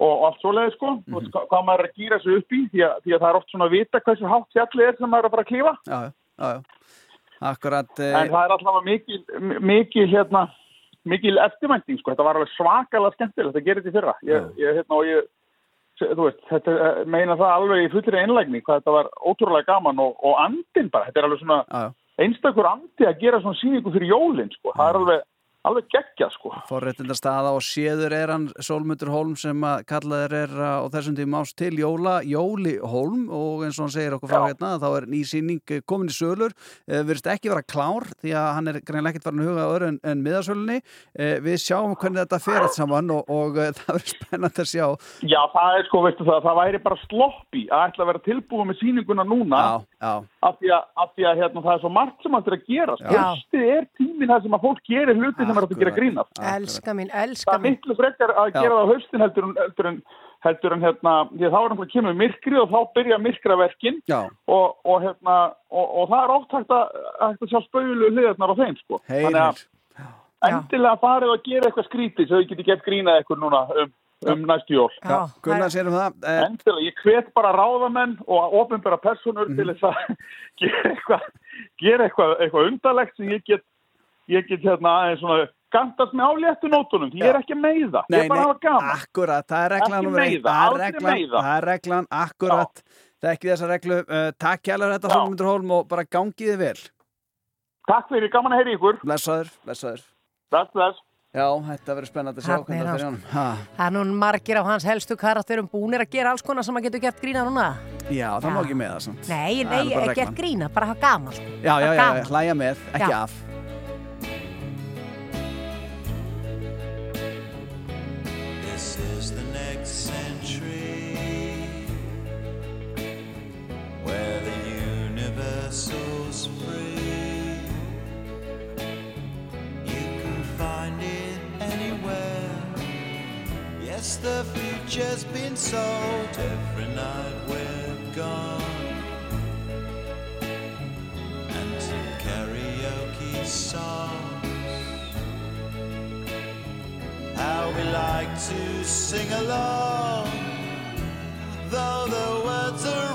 og, og allt svoleiði, sko, þú veist, hvað- hvað maður er að gýra sig upp í, því að, því að það er oft svona að vita hversu hátt fjallið er sem maður er að fara að klífa, Já, já, já. Akkurat. eh, en það er alltaf mikil, mikil, hérna, mikil eftirmænting, sko, þetta var alveg svakalega skemmtilegt að gera þetta í fyrra, ég, ég, hérna, og ég, veist, þetta eh, meina það alveg í fullri einlægni hvað þetta var ótrúlega gaman og, og andin bara, þetta er alveg svona Já, já. einstakur andi að gera svona sýningu fyrir jólinn, sko, það er alveg, alveg geggja, sko. Forréttindar staða og séður er hann Sólmundur Holm sem að kallaður er á þessum tíma ást til Jóla, Jóli Holm og eins og hann segir okkur frá hérna þá er ný sýning komin í sölur. Eh, virðist ekki vera klár því að hann er greinlega ekkert farin að huga öðru en, en miðasölunni. Eh, við sjáum hvernig þetta fer allt saman og, og eh, það verður spennandi að sjá. Já, það er sko, veistu það, það væri bara sloppi að ætla að vera tilbúið með sýninguna núna. Já, já, af því að, af því að hérna, það er svo margt sem hættir að gera Já. Höstið er tíminn það sem að fólk gerir hluti sem er hægt að gera grín af Elska mín, Það elska er mín. miklu frekar að Já. gera það á haustin heldur en, heldur en, heldur en hérna, því að þá er náttúrulega kemur myrkrið og þá byrja myrkraverkin og, og, hérna, og, og það er oft hægt að, hægt að sjá spöðulu hliðarnar á þeim sko. Þannig að endilega farið að gera eitthvað skrítið svo þau geti gett grínað eitthvað núna um, um næstu jól. Já, Gunnar sér um það eh, Endilega, ég hvet bara ráðamenn og ofinbæra personur Mhm. til þess að gera eitthvað, gera eitthvað, eitthvað undarlegt sem ég get, ég get hérna aðeins svona gandast með áléttu nótunum, því ég er ekki að meiða, ég er bara að hafa gaman. akkurat, það er reglan Ekki meiða, Það er aldrei reglan, meiða. það er reglan, akkurat þekki þessa reglu, uh, takk kjærlega þetta Sólmundur Holm og bara gangiði vel Takk fyrir, gaman að heyra ykkur. Blessaður, blessaður Bless, bless. Já, þetta verður spennandi að sjá hvernig er það fyrir honum Ha, Það er nú margir af hans helstu karakterum búnir að gera alls konar sem að getur gert grína núna. Já, það má ekki með það samt Nei, nei, gert grína, bara hafa gaman. Já, já, já, gaman. hlæja með, ekki Já. af the future's been sold. Every night we're gone. And some karaoke songs. How we like to sing along, though the words are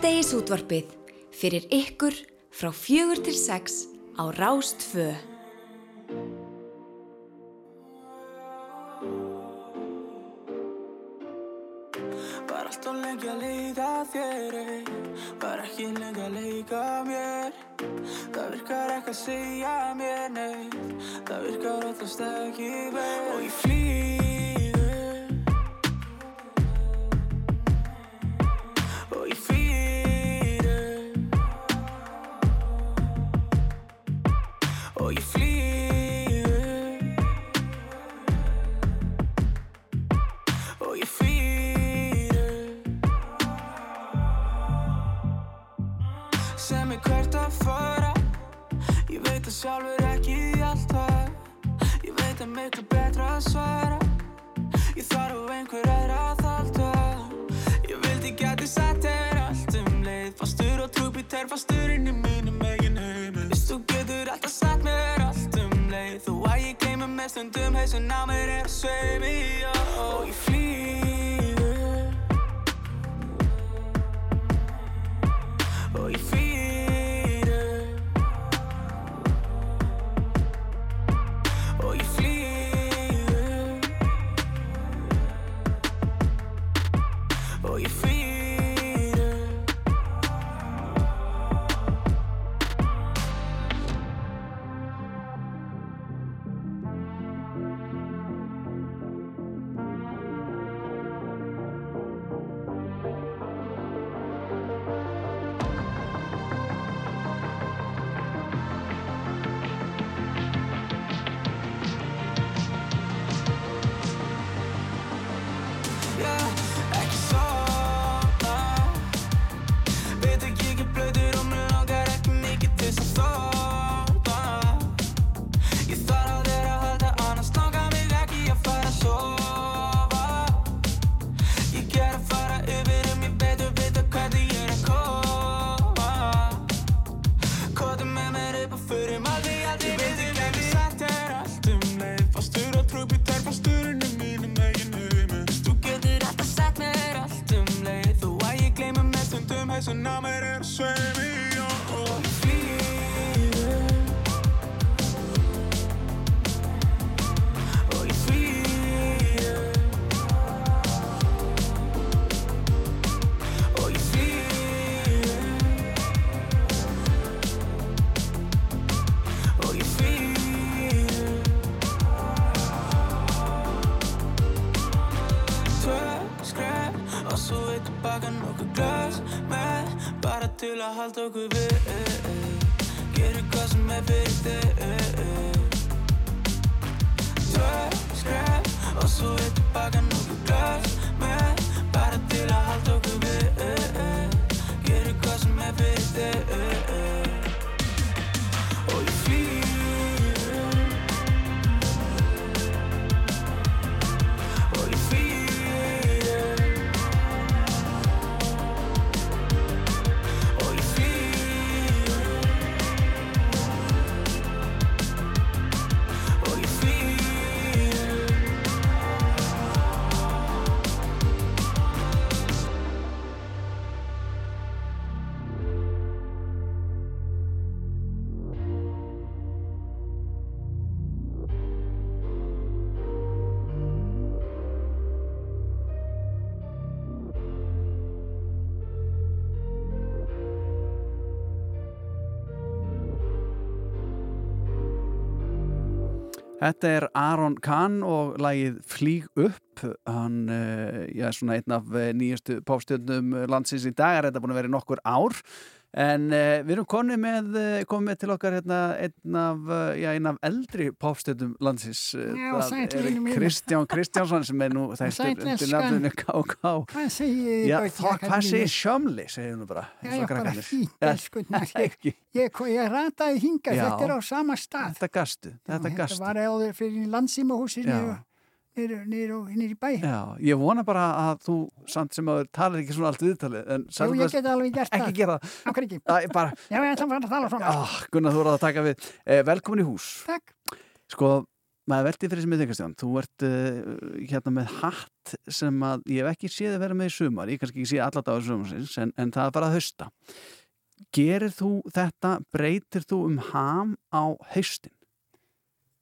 Síðdegisútvarpið fyrir ykkur frá fjögur til sex á Rástfö. Var allt og lengi að leita þér, var ekki lengi að leika mér. Það virkar ekki að segja mér neitt, það virkar alltaf stekki veið. sjálfur ekki alltaf Ég veit að miklu betra að svara. Ég þarf einhver aðra að þalda Ég vildi geti sagt þér allt um leið. Fastur og trúbíter, fastur inn í mínum eigin heim Vist þú getur alltaf sagt mér allt um leið. Þó að ég geymur með stundum heið sem á mér er sveimi Og ég flý Og ég fyrir alto que ver. Þetta er Aron Kahn og lagið Flýg upp. Hann er svona einn af eh, nýjustu popstjörnum landsins í dag. Er þetta búin að vera nokkur ár en uh, við erum komið með, uh, komið með til okkar hérna, einn af, uh, já, einn af eldri popstjörnum landsins Uh, Já, það er. Kristján Kristjánsson sem er nú Sæll, undir nafninu KK Hvað segir þið, Já, krakkar hvað segir sjömli, segir nú bara Já, og já, bara fínt, Já, elskunnar. Ég, ég, ég rataði hingað, Já. þetta er á sama stað. Þetta gastu, þetta Þetta gastu var áður fyrir landsýmahúsinu Já. Nýr í bæ. Já, ég vona bara að þú samt sem að talar ekki svona allt viðtalið Jú, ég það- get alveg gert það. Ekki gera það bara, Já, ég ætla að fara að tala svona. ah, Gunnar, þú voru að taka við eh, Velkomin í hús Takk Sko, maður veldi fyrir sem ég þykast Þú ert uh, hérna með hatt sem að ég hef ekki séð að vera með í sumar ég kannski ekki séð alla dagar sumarsins en, en það er bara að hausta Gerir þú þetta, breytir þú um ham á haustin?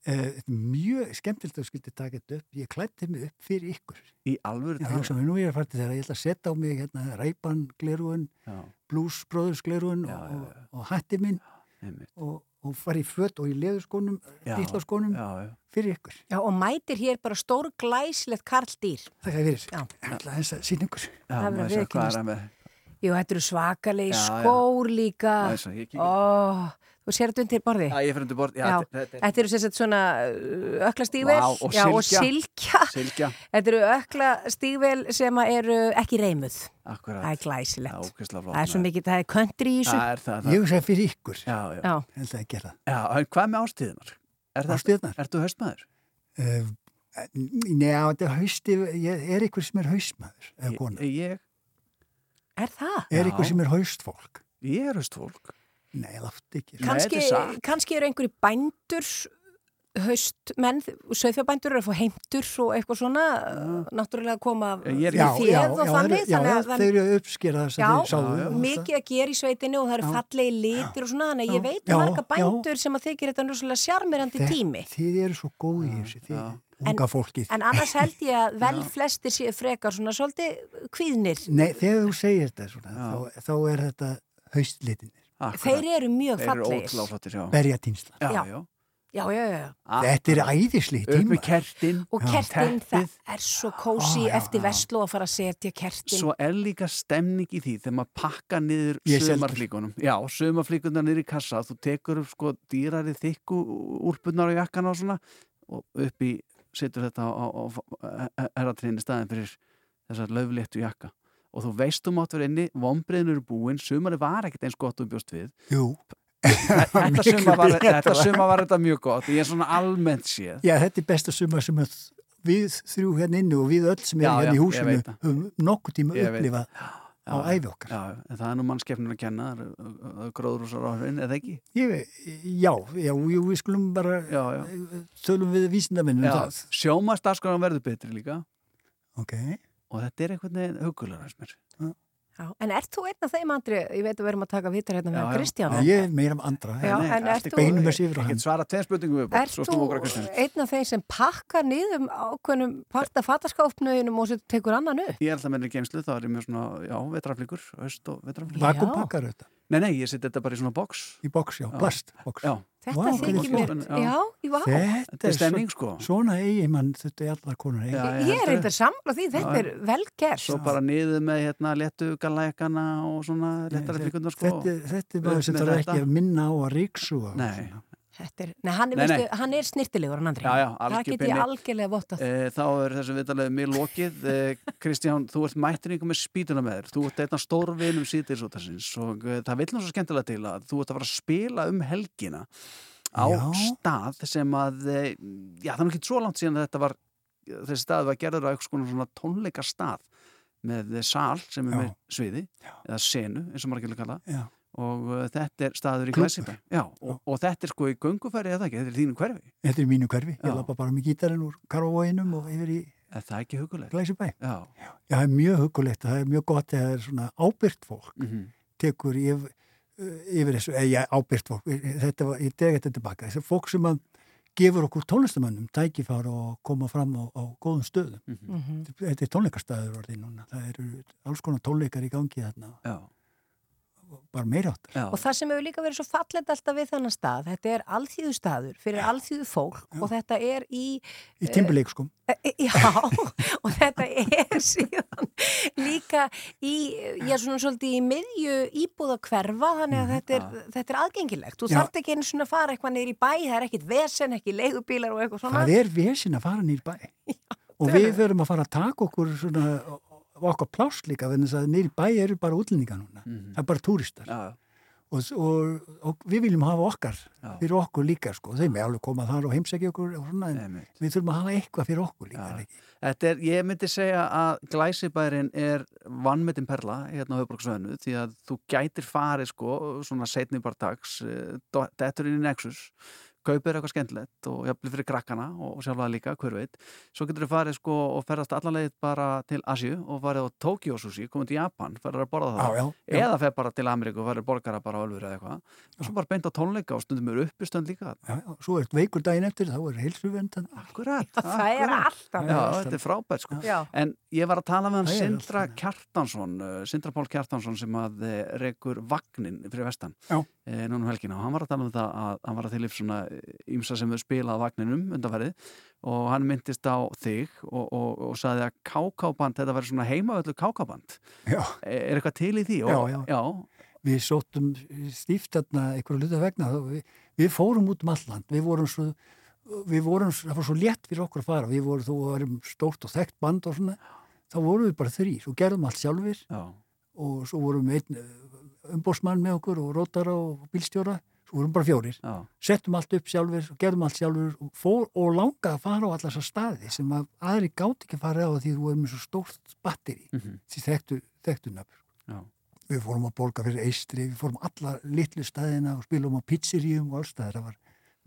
Uh, mjög skemmtilegt að þú skildi taka þetta upp. Ég klætti mig upp fyrir ykkur. Í alvöru mig, nú er ég að fara til þeirra. Ég ætla að setja á mig hérna, ræpan glerugun, brothers glerugun og, og, og hatti minn og, og fara í fött og í leðurskónum, já. fyrir ykkur. Já, og mætir hér bara stór glæslegt karldýr. Þakka fyrir. Já. Ég ætla að þess að sína ykkur. Það er viðurkennast. að með Jú, þetta eru svakalegi skór líka. Já, ég svo, ég kíki. Ó, þú sér þetta undir borði? Já, ég fyrir undir borð Já, Já, þetta- er- eru sagt svona uh, öklastígvel og og. Sylgja. Þetta eru öklastígvel sem að eru ekki reymuð. Akkurat. Það er glæsilegt. Já, það er svo mikið, það er country í þessu. Það er það, það. Ég hugsa fyrir ykkur. Já, já. Já. Ég ætla að gera það. Já, en hvað með ástíðunar? Er það- Árstíðirnar? Ertu haustmaður? Uh, Njá, þetta er hausti, ég, er ykkur sem er haustmaður eða kona? Ég. Er það? Er ykkur sem er haustfólk? Ég er haustfólk. Nei, látt ekki. Kannski, kannski eru einhverju bændur haustmenn, söðfjabændur eru að fá heimtur og eitthvað svona náttúrulega koma af Ég er við ekki- féð Já, og já, þannig já, þannig já, að þeir eru að það sem Já, þeir sáðu. mikið að gera í sveitinu og það eru Já. fallegi litir og svona þannig að ég veit Já, um marga já. bændur sem að þykir þetta rosalega sjarmirandi Þe- tími Þið eru svo góði í þessu, þið unga fólkið. en annars held ég að vel flestir séu frekar svona svolítið kvíðnir Nei, þegar þú segir þetta svona, þá, þá er þetta haustlitinir. Þeir eru mjög Þeir eru fallegir ótrúlega flottir, já. Berjatýnsla. Já, Já. já. já, já, já, Ah, Þetta er æðisli Upp tíma. með kertin. og kertin, það er svo kósi eftir veslu að fara að setja kertin Svo er líka stemning í því þegar maður pakka niður er sumarflíkunum. Já, sumarflíkunar niður í kassa. Þú tekur upp sko dýrari þykku úrpunnar og jakkana og svona og upp í, setur þetta á, á, á erratrinni staðin fyrir þessar löfléttu jakka. Og þú veist þú mátt vera inni, vombriðin eru búin, sumari var ekkert eins gott og bjóst við. Jú. Þetta sumar var, var þetta mjög gott. Ég er svona almennt séð. Já, þetta er besta sumar sem við þrjú hérna inni og við öll sem erum hérna í húsinu höfum nokkuð tíma upplifað á æfi okkar. Já, en það er nú mannskeppnum að kenna, gróðrúsar áhrifin, eða ekki? Ég, já, já, við skulum bara Já, já. tölum við vísindamenn um það. sjómaðstarskólan verður betri líka Ok. Og þetta er einhvern veginn. Já, en ert þú einn af þeim andri, ég veit að við erum að taka vitar hérna með já. Kristján Já, ég er meira um andra. Ert allt í þú- Beinum þessi yfir á hann. Ég get svara tveim spurningum við Ert svo þú snúum okkur að Kristján. einn af þeim sem pakkar niðum ákveðnum parta fataskápnöðunum og svo tekur annan upp? Ég er alltaf með í geimslu, þá er með svona, já, vetraflíkur, höst og vetraflíkur. Vakuumpakkar þetta? Nei, nei, ég seti þetta bara í svona box. Í box, já, plast, box. Já. Þetta Vá, þykir mér, já, já, vá. Þetta er stemning, sko. Svona eigi mann, þetta er allar konur eigi. Já, Ég er heldur. eitthvað samla því, þetta Já, er vel gert. Svo bara niður með hérna léttu galækana og svona léttara flíkunar sko. Þetta, þetta er maður sem þarf þetta. ekki að minna á að ríksu. Nei. Þetta er, nei, hann, Nei, veistu, nei. hann er snirtilegur, hann andri. Já, já, Það get ég algjörlega vottað. E, þá er þessum viðtalegu mér lokið. E, Kristján, þú ert ykkur með spýtuna með þér. Þú ert einn af stórvinum síðdeisútarsins og e, það vil nú svo skemmtilega til að þú ert að fara að spila um helgina á Já. stað sem að, e, já það er nú ekki svo langt síðan að þetta var, þessi stað var gerður á eitthvað svona tónleika stað með sal sem er Já. með sviði eða senu, eins og margir vilja kalla Já. Og uh, þetta er staður í Já, og, og þetta er sko í göngufæri eða ekki, þetta er í þínu hverfi Þetta er í mínu hverfi. Já. Ég lappa bara með gítarinn úr Karvavóinum og yfir í Er það ekki hugulegt? Glæsibæ. Já. Já, það er mjög hugulegt og það er mjög gott að það er svona ábyrgt fólk Mhm. tekur yfir, yfir þessu, eða já, ábyrgt fólk, þetta var, ég degi þetta tilbaka, þessi fólk sem að gefur okkur tónlistamönnum tækifar og koma fram á, á góðum stöðum. Mhm. Þetta er tónleikastæður orðið núna, það eru alls konar tónleikar í gangi þarna. Já. Bara meira átt. Já. Og það sem hefur líka verið svo fallet alltaf við þennan stað, þetta er alþýðu staður fyrir alþýðu fólk og þetta er í... Í timbuleik sko. E, e, já, og þetta er síðan líka í, já svona svolítið í miðju íbúða hverfa, þannig að þetta er, þetta er aðgengilegt. Þú Já. þarft ekki einu svona að fara eitthvað niður í bæ, það er ekkit vesen, ekki leigubílar og eitthvað svona. Það er vesin að fara nýr bæ. og við verum að fara að taka okkur svona, okkar pláss líka, þannig að nýr bæ eru bara útlendingar núna. Það er bara túristar. Já. Og, og, og við viljum hafa okkar fyrir okkur líka sko. Þeim er alveg komað þar og heimsækja okkur og svona, en við þurfum að hafa eitthvað fyrir okkur líka. Þetta er, ég myndi segja að glæsibærin er vannmetinn perla hérna á höfbruksvöðinu því að þú gætir farið sko svona setni bara dags dettur inn í Nexus kaupir eitthvað skemmtilegt og jafnvel fyrir krakkana og sjálfa líka, hver veit svo getur þið farið sko og ferðast allanleið bara til Asju og farið á Tokyo sushi komið til Japan, farið að borða það Já, já, já. eða fer bara til Ameríku og farið borgara bara á Ölfur eða eitthvað og svo bara beint á tónleika og stundum eru uppistönd líka Já, já, svo er veikur daginn eftir, þá er heilsuvendan. Akkurat. Það er alltaf. Já, þetta er frábært sko. Já. En ég var að tala með Sindra Kjartansson, uh, Sindra Pál Kjartansson sem að uh, rekur vagnin fyrir vestan Já. Núna um helgina og hann var að tala um það að hann var að til svona ímsa sem við spilað vagninum undanfærið og hann myndist á þig og, og, og saði að kákáband, þetta var svona heimavöldu kákáband. Já. Er eitthvað til í því? Og, já. já. Við sóttum stíft þarna einhverju hluta vegna. Við, við fórum út um alland. Við vorum svo, við vorum, það var svo létt fyrir okkur að fara. Við vorum, þú varum stórt og þekkt band og svona. Þá vorum við bara þrýr og gerðum allt sjálfur. Já. Og svo vorum við einn umbósmann með okkur og rótara og bílstjóra. Svo vorum bara fjórir. Já. Settum allt upp sjálfur og gerðum allt sjálfur og, fór, og langaði að fara á allar þessar staði sem að aðri gátt ekki að fara á því þú með svo stórt batteri. Mhm. Því þekktu, þekktu nöfn. Við fórum að borga fyrir eistri, við fórum alla litlu staðina og spilum á pizzeríum og allstaðir, það var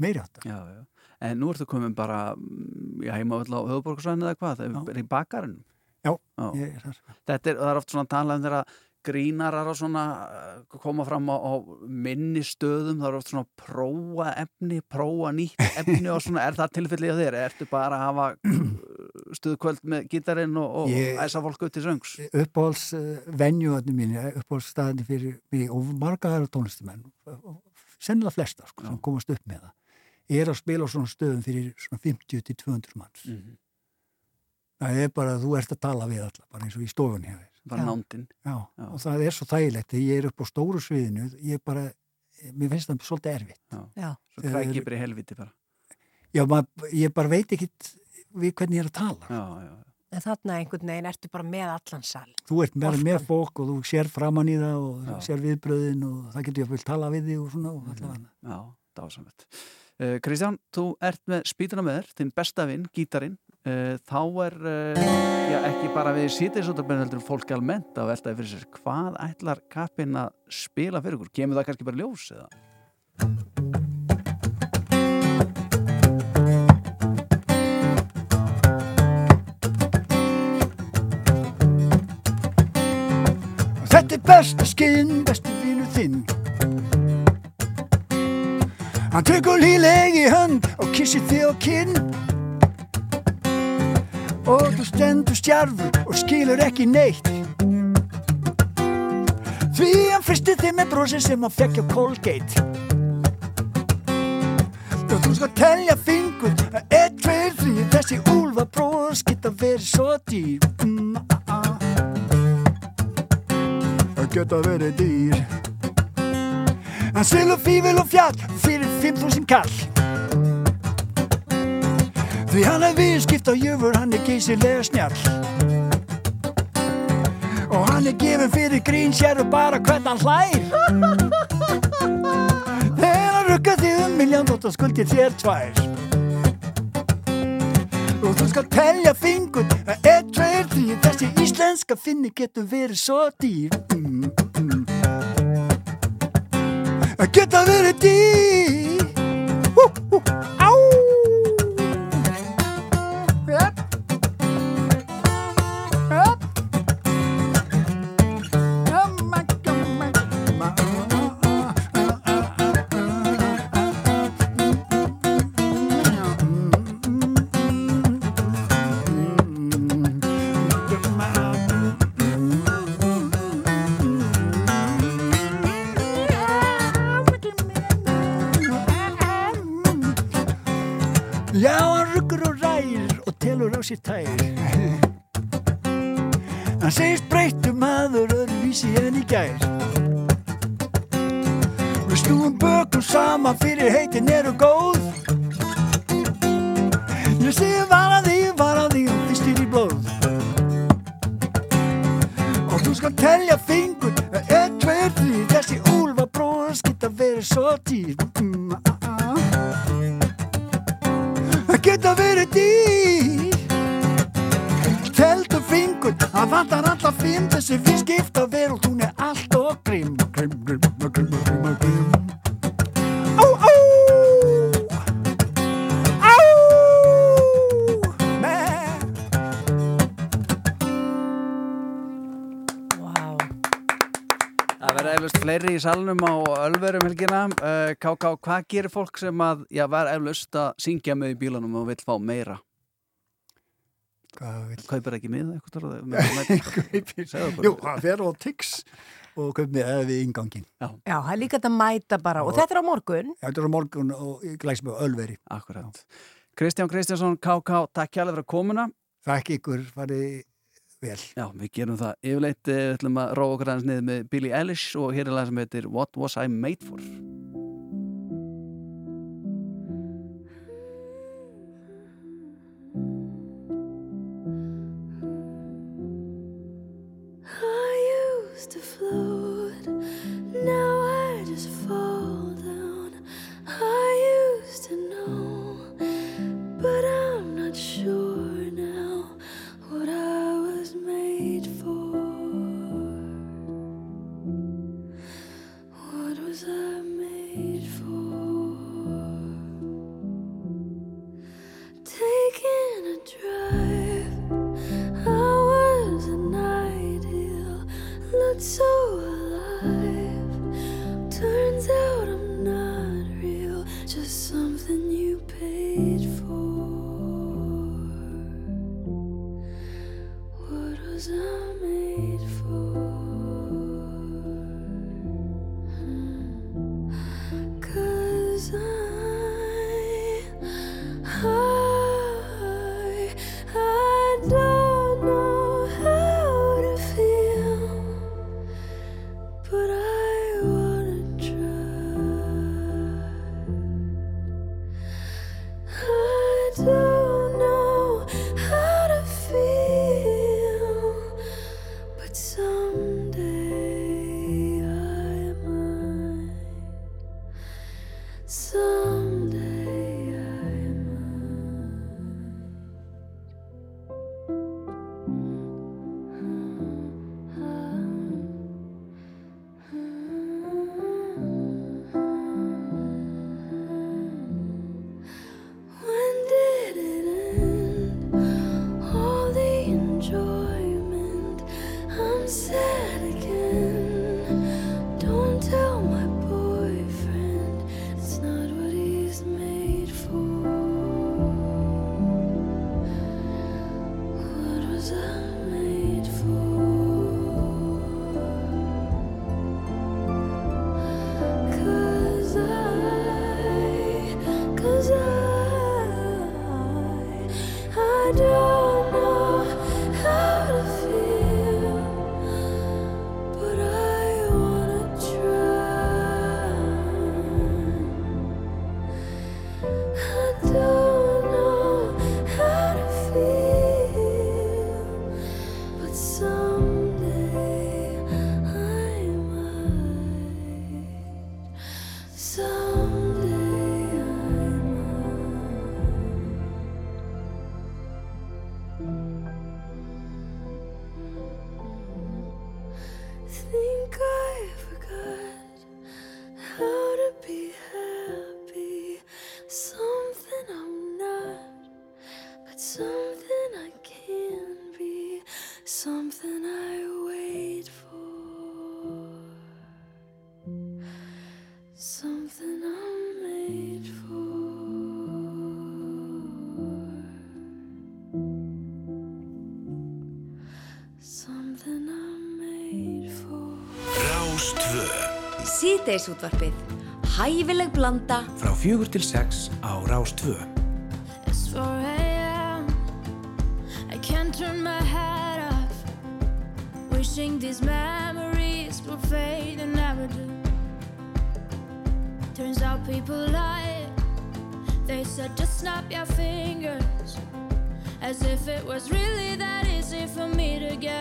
meiri já. En nú ertu komin bara mm, já, heimavöld á höfuborgarsvæðinu eða hvað? Það er í bakarinn? Já, Já. ég er þar. Þetta er, það er oft svona talað um þeirra grínarar og svona uh, koma fram á, á minni stöðum það er oft svona prófa efni prófa nýtt efni og svona er það tilfellið á þér? Ertu bara að hafa stuðkvöld með gítarinn og, og Ég- æsa fólk upp til söngs? Uppáhalds uh, venjuðarnir mín, uppáhalds staðinni fyrir mig og marga aðra tónlistumenn, sennilega flesta sko, sem komast upp með það, er að spila á svona stöðum fyrir svona 50-200 manns. Mhm. Það er bara að þú ert að tala við alla, bara eins og í stofunni þér. Bara Já. nándin. Já, og það er svo þægilegt þegar ég er upp á stóru sviðinu, ég bara, mér finnst það svolítið erfitt. Já. Já. Svo krækir bara í helviti bara. Já, mað, ég bara veit ekkit við hvernig ég er að tala. Já, já. En þarna einhvern veginn ertu bara með allan sal. Þú ert með, með fólk og þú sér framann í það og Já. sér viðbröðin og það getur ég að tala við þig og svona og allavega. Já, dásamvett. Uh, Kristján, þú ert með spýtuna með þér, þinn besta vinn, gítarinn. Uh, þá er, uh, já, ekki bara við sýtiðsóttabennir heldur fólk almennt að veltaði fyrir sér. Hvað ætlar kappinn að spila fyrir ykkur? Kemur það kannski bara ljós eða? Þetta er besta skinn, bestu vinu þinn Hann tekur líleg í hönd og kissir þig á kinn Og þú stendur stjarfur og skilur ekki neitt. Því hann fristi þig með brosi sem hann fekk á Colgate. Og þú skal telja fingur Eitt, tveir, þrý Þessi úlfa bros geta verið svo dýr. Mm, ah, ah. Það geta verið dýr. Hann svil og fífil og fjall Fyrir 5.000 kall Því hann er viðskipt á jöfur Hann er geysilega snjall. Og hann er gefin fyrir grín Sér og bara hvern hann hlær. Þegar hann rugga þig um miljón Þótt að skuldi þér tvær. Og þú skal telja fingur Eitt, tveir, því Þessi íslenska finni getur verið svo dýr. Mm, mm. Það geta verið dýr. Hú, hú, á she takes. Káká, hvað gerir fólk sem að já, var eflaust að syngja með í bílanum og vil fá meira? Hvað vil? Kaupir ekki miða eitthvað? Kaupir, jú, það fer á tix og kaupir miða eða við ingangin. Já, já það er líka þetta mæta bara og, og þetta er á morgun. Já, þetta er á morgun og glæs með öllveri. Akkurát. Kristján Kristjánsson, Káká, takk hjálpa fyrir að komuna. Takk ykkur, farið vel. Já, við gerum það yfirleitt, eh, við ætlum að róa okkur aðeins niður með Billie Eilish og hér er lag sem heitir What Was I Made For? to flow. thing. Síðdeisútvarpið. Hæfileg blanda. Frá fjögur til sex á Rástvö. Wishing these memories will fade and never do. Turns out people lie. They said just snap your fingers. As if it was really that easy for me to get.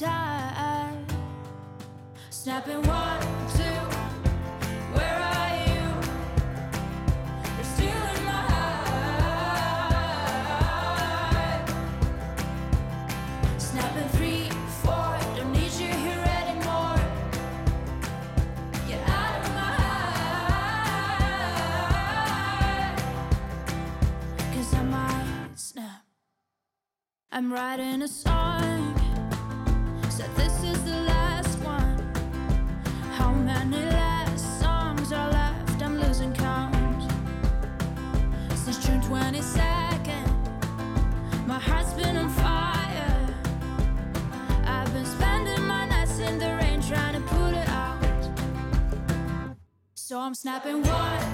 Time. Snapping one, two. Where are you? You're still in my heart. Three, four. Don't need you here anymore. Out of my I might snap. I'm writing a song. I'm snapping one,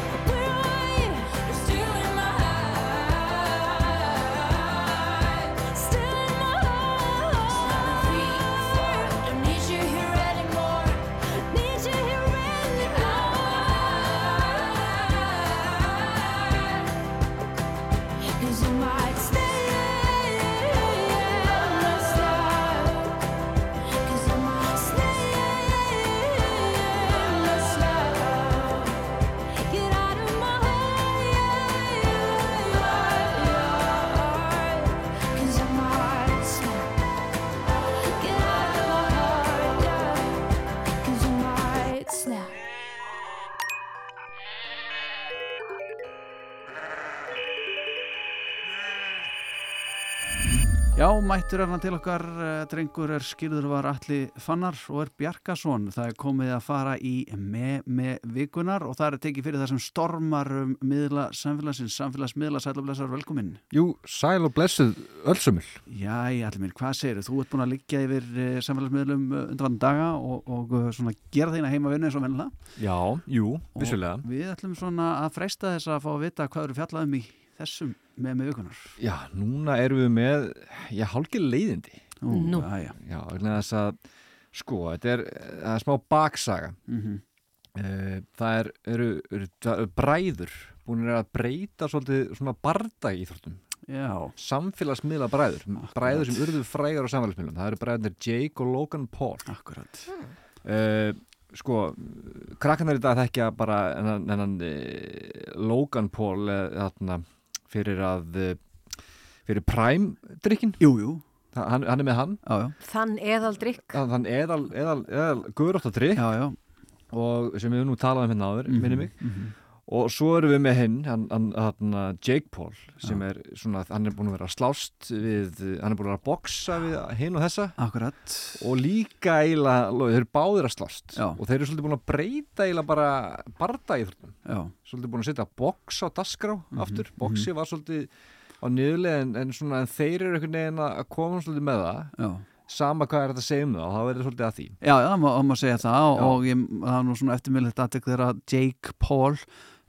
Mættur er hann til okkar, eh, drengur er skýrður var Alli Fannar og er Bjarkason. Það er komið að fara í með me vikunar og það er tekið fyrir það sem stormar um miðla samfélagsins, samfélagsmiðla, sæl og blessar, velkomin. Jú, sæl og blessuð ölsumul. Já, Alli minn, hvað segir þú? ert búin að liggja yfir eh, samfélagsmiðlum eh, undan daga og, og svona gera þeina heima vinnu eins og vennilega. Já, jú, vissulega. Og við ætlum svona að freista þess að fá að vita hvað eru fjallað um í þessum með með vikunar. Já, núna erum við með, já, hálkið leiðindi. Nú. já, já. Já, vegna þess að, sko, þetta er, það er smá baksaga. Mhm. Eh, Það er, eru, eru, bræður búin að breyta svolítið svona barda íþróttum. Já. Samfélagsmiðla bræður. Bræður sem urðu frægar á samfélagsmiðlum. Það eru bræðurnir Jake og Logan Paul. Akkurat. Uh, sko, krakkanar í dag þekkja bara enn, enn, Logan Paul eh, þarna, fyrir að eh, fyrir Prime drikkin Jú, jú hann, hann er með hann já, já. Þann eðaldrykk. Þann eðal, eðal, eðal guðróttadrykk og sem við nú talaðum hérna áður, Mhm, minni mig mhm. Og svo erum við með hinn hann, hann, Jake Paul sem er svona, hann er búin að vera að slást við, hann er búin að vera að boksa við hinn og þessa. Akkurat. Og líka eiginlega, þeir eru báðir að slást. Já. og þeir eru svolítið búin að breyta eiginlega bara barda í þrjóttum Já. svolítið búin að setja boks á dasgrá Mhm, aftur, boksi var svolítið á niðurlega en, en, svona, en þeir eru einhvern veginn að koma svolítið með það. Já. sama hvað er þetta að segja um það og það verður svolítið að því. Já, já, það má, má segja það og, Já. og ég, það er nú svona eftirmiðlegt aðtek þegar Jake Paul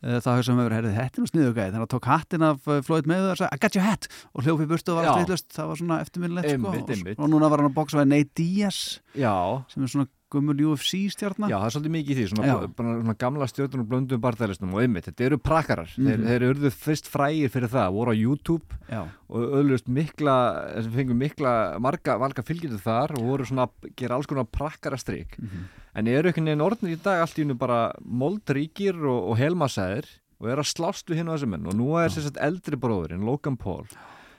uh, það hefur sem hefur herðið hettin og sniðugæði þannig að tók hattin af uh, Floyd Mayweather og sagði I got your hat og hljófi burtu og var Já. allt eitthvað það var svona eftirmiðlegt sko og, og núna var hann að bóksa við Nate Diaz Já. sem er svona gummul UFC stjarnar Já, það er svolítið mikið í því, svona, Já. bara, svona gamla stjórnum og blöndum barðælistum og einmitt, þetta eru prakkarar, þeir, Mhm. þeir eru fyrst frægir fyrir það, voru á YouTube Já. og öðlust mikla, sem fengur mikla marga, marga fylgjendur þar og voru svona að gera alls konar prakkarastrik Mhm. en eru einhvern veginn orðnir í dag allt í hennu bara moldríkir og, og helmasæðir og er að slást við hinn á þessum menn og nú er sér sett eldri bróðurinn, Logan Paul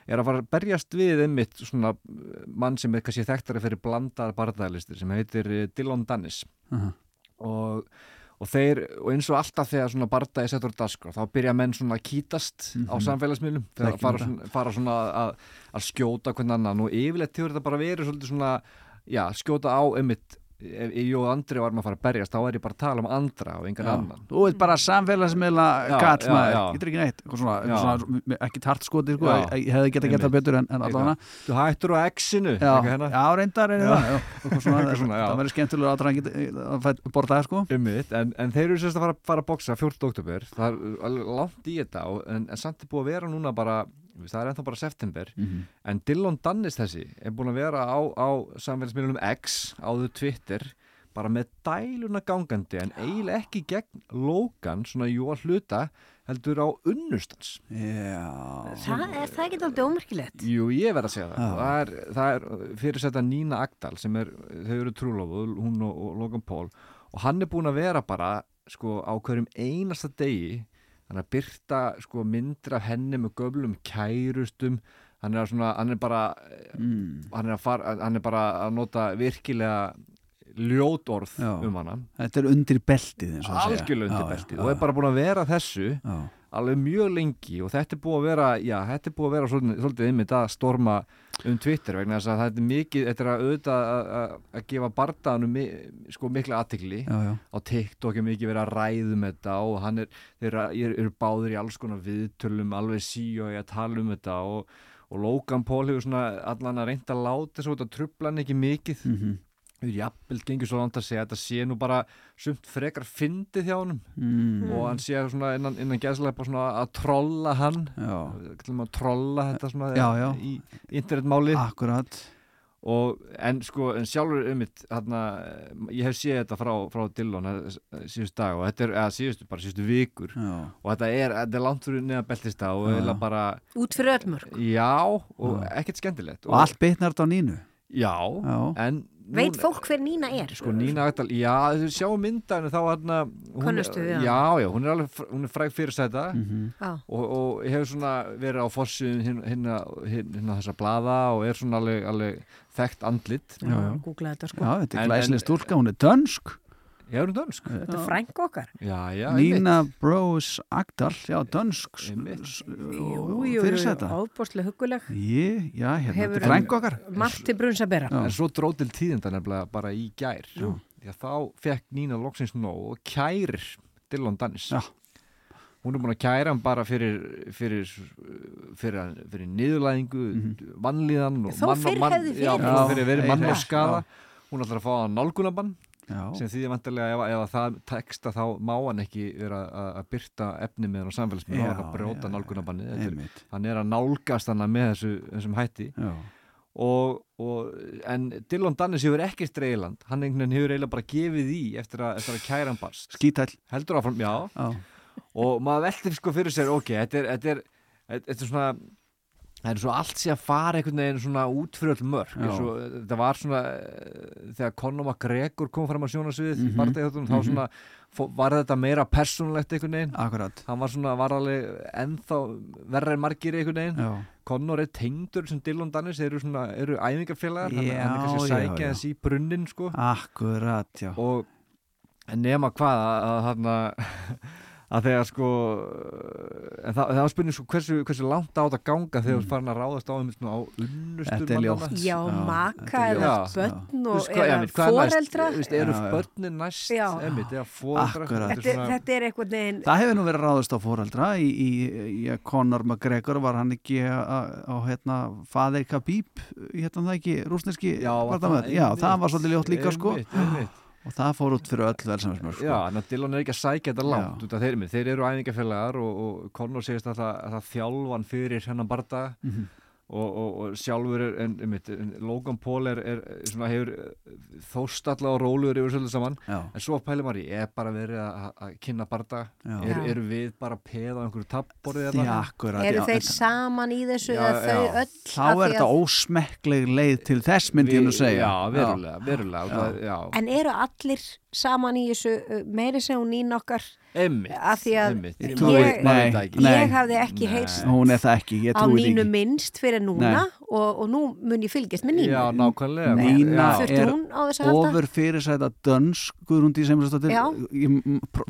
er að fara að berjast við einmitt svona uh, mann sem er kannski þekktari fyrir blandaðar barðælistir sem heitir eh, Dylan Dennis Mhm. og, og þeir og eins og alltaf þegar svona bardaði settur á daskra þá byrja menn svona að kýtast á Mhm. samfélagsmiðlum þegar fara svona, fara svona að, að skjóta hvern annan og yfirleitt hefur þetta bara verið svolítið svona já, skjóta á einmitt ef ég og Andri varum að fara að berjast þá er ég bara að tala um andra og engan Já. annan. Þú veit bara samfélagsmiðla já. getur ekki neitt. Svona, svona, ekki tartskoti sko, ég hefði geta gert það Einmitt. betur en, en allavega. Þú hættur á X-inu Já, hérna. já, reyndar er það verður skemmtilega að það geti að borða það sko. Einmitt, en, en þeir eru sérst að fara, fara að boksa 14. oktober, það er langt í þetta og, en, en samt er búið að vera núna bara það er ennþá bara september Mhm. en Dylan Dannis þessi er búin að vera á, á samfélagsmiðlunum X áður Twitter bara með dæluna gangandi en eiginlega ekki gegn Logan svona jú að hluta heldur á unnustans Já Það er það ekki alltaf ómerkilegt. Jú, ég verð að segja það. Já. Það er, það er fyrirsetta Nína Agdal sem er, þau eru trúlofuð, hún og, og Logan Paul og hann er búin að vera bara sko á hverjum einasta degi hann er að byrta sko myndir af henni með göflum kærustum hann er, svona, hann er bara mm. hann, er fara, hann er bara að nota virkilega ljótorð Já. um hana Þetta er undir beltið algjörlega undir Já, beltið já, og er bara búin að vera þessu Já. alveg mjög lengi og þetta er búið að vera þetta er búið að vera svolítið, svolítið einmitt að storma um Twitter vegna þess að þetta er mikið, þetta er að auðvitað að, gefa bardaðanum mi, sko mikla aðtikli á TikTok er mikið verið að ræðum þetta og hann er, þeir eru, báður í alls konar viðtölum, alveg sí og ég að tala um þetta og, og Logan Paul hefur svona allan að reynda að láta þessu út að trubla hann ekki mikið. Mhm. Við jafnvel gengur svo langt að segja að þetta sé nú bara sumt frekar fyndið hjá honum Mm. og hann sé svona innan, innan gæðslega bara svona að trolla hann Já. að trolla þetta svona Já, já. í internetmáli Akkurat og en sko en sjálfur um mitt hérna, ég hef séð þetta frá, frá Dillon eh, síðustu dag og þetta er, eða síðustu bara síðustu vikur Já. og þetta er, þetta er langt fyrir neða beltista og eiginlega bara Út fyrir öll mörg. já og Já. ekkert skemmtilegt Og allt bitnar þetta á nínu já, Já. en Veit fólk hver Nína er? Sko Nína Agdal, já, þú sjáum myndanu þá hérna hana? Já, já, hún er alveg, hún er fræg fyrir þetta Mhm. Já. og, og hefur svona verið á fossum hinna hin, hin, hin, þessa blaða og er svona alveg, alveg þekkt andlit Já, já. Googla þetta sko. Já, þetta er En- glæslega stúlka, hún er dönsk Já, hún er dönsk Þetta er frænk okkar. Já, já, Nína Bros Agdal, já, dönsk Jú, jú, fyrir jú, ábúrslega huguleg. Ég, já, hérna, þetta er frænk okkar Margt til brunns að bera. Já. En svo dróð til tíðinda nefnilega bara í gær Já. Því að þá fekk Nína loksins nóg og kærir Dillon Dannis Já. Hún er búin að kæra hann bara fyrir fyrir, fyrir, fyrir niðurlæðingu, vannlíðan og Þó mann- fyrr mann- hefði Já, verið. þó fyrir verið Já, mann og já. skada Hún ætlar að fá nálgunabann Já. sem því að vantarlega ef, ef að það teksta þá má hann ekki vera að, að byrta efni með hann á og hann að brjóta já, nálgunabannið Þetta er- einmitt. hann er að nálgast hann með þessu, þessum hætti. Og, og en Dylan Dannis hefur ekkert dreiland hann einhvern veginn hefur eiginlega bara gefið í eftir að, eftir að kæra hann barst. Heldur áfram, já, Já. og maður veltir sko fyrir sér, ok, þetta er, þetta er, þetta er svona það er svo allt sé að fara einhvern veginn svona út fyrir öll mörg svo, þetta var svona eh, þegar Conor McGregor kom fram á sjónasviðið mm Mhm. -hmm. þá Mhm. svona fó- var þetta meira persónulegt einhvern veginn Akkurat hann var svona, var alveg ennþá verra en margir einhvern veginn Já. Conor er tengdur sem Dylan Dannis eru, svona, eru æfingafélagar hann, hann er kannski að já, sækja já. þess í brunnin sko. Akkurat, já og en nema hvað að, að, að, að þegar sko en það, það var spurning sko hversu, hversu langt á þetta ganga þegar þú mm. farin að ráðast á, einmitt svona á unnustur. Já, maka eða börn og foreldra. Eru börnin næst foreldra. Þetta, er- þetta er einhvern veginn Það hefur nú verið ráðist á fóreldra í, í, í Conor McGregor var hann ekki á, á hérna Fadir Khabib, hérna það ekki rúsneski Já, það það var svolítið ljótt líka sko Einmitt, einmitt. Og það fór út fyrir öll velsamsmör sko. Já, en að Dylan er ekki að sækja þetta langt út af þeir, þeir eru æfingafélagar og, og Conor segist að það, að það þjálfan fyrir hennan barda Mhm. Og, og, og sjálfur er en, einmitt, en Logan Paul er, er svona hefur þóst allavega róluður yfir svolítið saman Já. en svo pælir maður í, er bara verið að, að kynna barda, er, eru við bara peð á einhverju tappborðið Já, akkurat, Eru já, þeir en- saman í þessu Já, eða þau já. öll Þá er þetta að- ósmekkleg leið til þess myndi ég nú segja Já, verulega, verulega Já. Það, já. En eru allir saman í þessu uh, meiri sem hún ín okkar því að einmitt. ég, ég, Nei, nei. hafði ekki heyrst Hún er það ekki, ég á því Nínu minnst fyrir núna og, og nú mun ég fylgjast með Nínu. Já, nákvæmlega. Nína er hún á þessu að halda? ofur fyrirsæta dönsk Guðrúndi sem Já.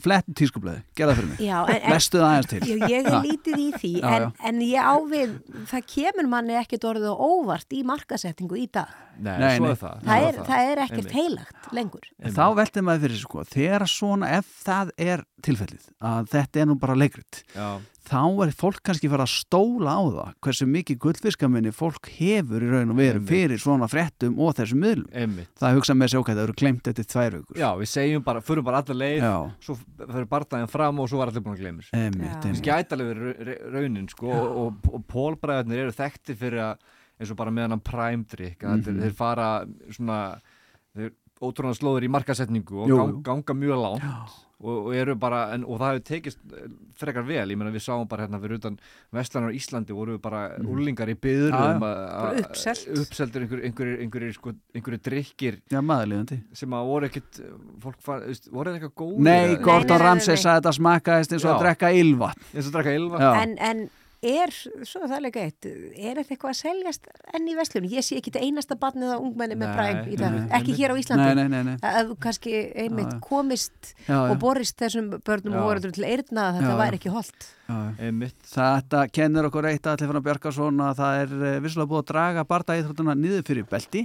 flett tískublaði, gerða fyrir mig. Það aðeins til. Já, ég er lítið í því Já, en, já. en ég ávið, það kemur manni ekkert orðið á óvart í markasettingu í dag Nei, Nei, nei. er það það er, það er ekkert Einmitt. heilagt lengur En Þá veltið maður fyrir sko, þegar svona, ef það er tilfellið, að þetta er nú bara leikrit, Já. þá er fólk kannski fara að stóla á það hversu mikið gullfiskaminni fólk hefur í raun og veru fyrir svona fréttum og þessum miðlum. Það hugsa með sig okkar, það eru glemt eftir tvær vikur. Já, við segjum bara, förum bara allar leið Já. svo fyrir barndaginn fram og svo var allir búin að alveg verið ra- raunin sko og, og, og pólbræðarnir eru þekkti fyrir að eins og bara með hann prime drink að Mhm. þeir, fara svona þeir ótrúna slóður í markasetningu og Jú, gang, jú. ganga mjög langt og, og eru bara, en, og það hefur tekist eh, frekar vel, ég meina við sáum bara hérna fyrir utan Vestlanar á Íslandi voru við bara Mhm. úlingar í byðurum uppselt. uppseldur einhverjir einhver, einhver, sko, einhver drikkir Já, sem að voru ekkit fólk far, voru þeir eitthvað góð Nei, Gordon Ramsay sagði þetta smakkaðist eins og að drekka ylvatn. eins og að drekka ylva en, en er, svo er það leika eitt er þetta eitthvað að seljast enn í vestlunum ég sé ekki þetta einasta barnið á ungmenni með præm í dag, ekki hér á Íslandi. Nei, nei, nei, að kannski einmitt Já, komist Já, já. og borist þessum börnum og voru til eyrna að þetta væri ekki holdt. Þetta kennir okkur eitt að allir fann að að það er eh, vissulega búið að draga bardaíþróttuna niður fyrir belti.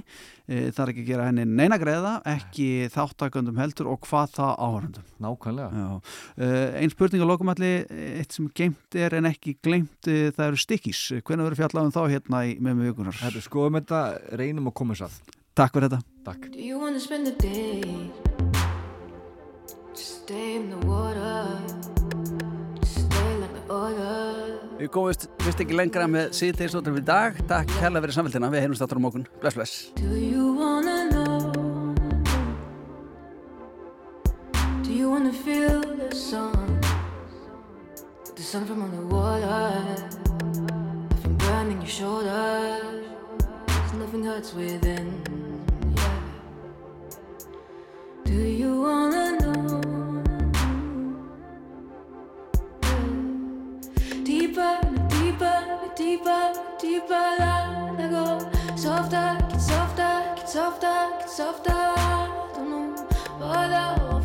Eh, það er ekki að gera henni neina greiða ekki þáttaköndum heldur og hvað það áhörundum Nákvæmlega. Einn spurning á lokumalli eitt sem geimt er en ekki gleimt eh, það eru stikkís, hvernig verður fjallað um þá hérna í með með vikunar Herru, skoðum þetta, reynum að koma þess að. Takk fyrir þetta. Takk Við komumst vist ekki lengra með síðtegisóttum í dag Takk kærlega fyrir samfélgina, við heyrumst áttur á morgun Bless, bless Do you wanna know? Do you wanna feel the sun? The sun from underwater. From burning your shoulders. 'Cause nothing hurts within. Yeah. Do you wanna know? Deeper, deeper, let I go. Softer, get softer, get softer, get softer. Don't know what I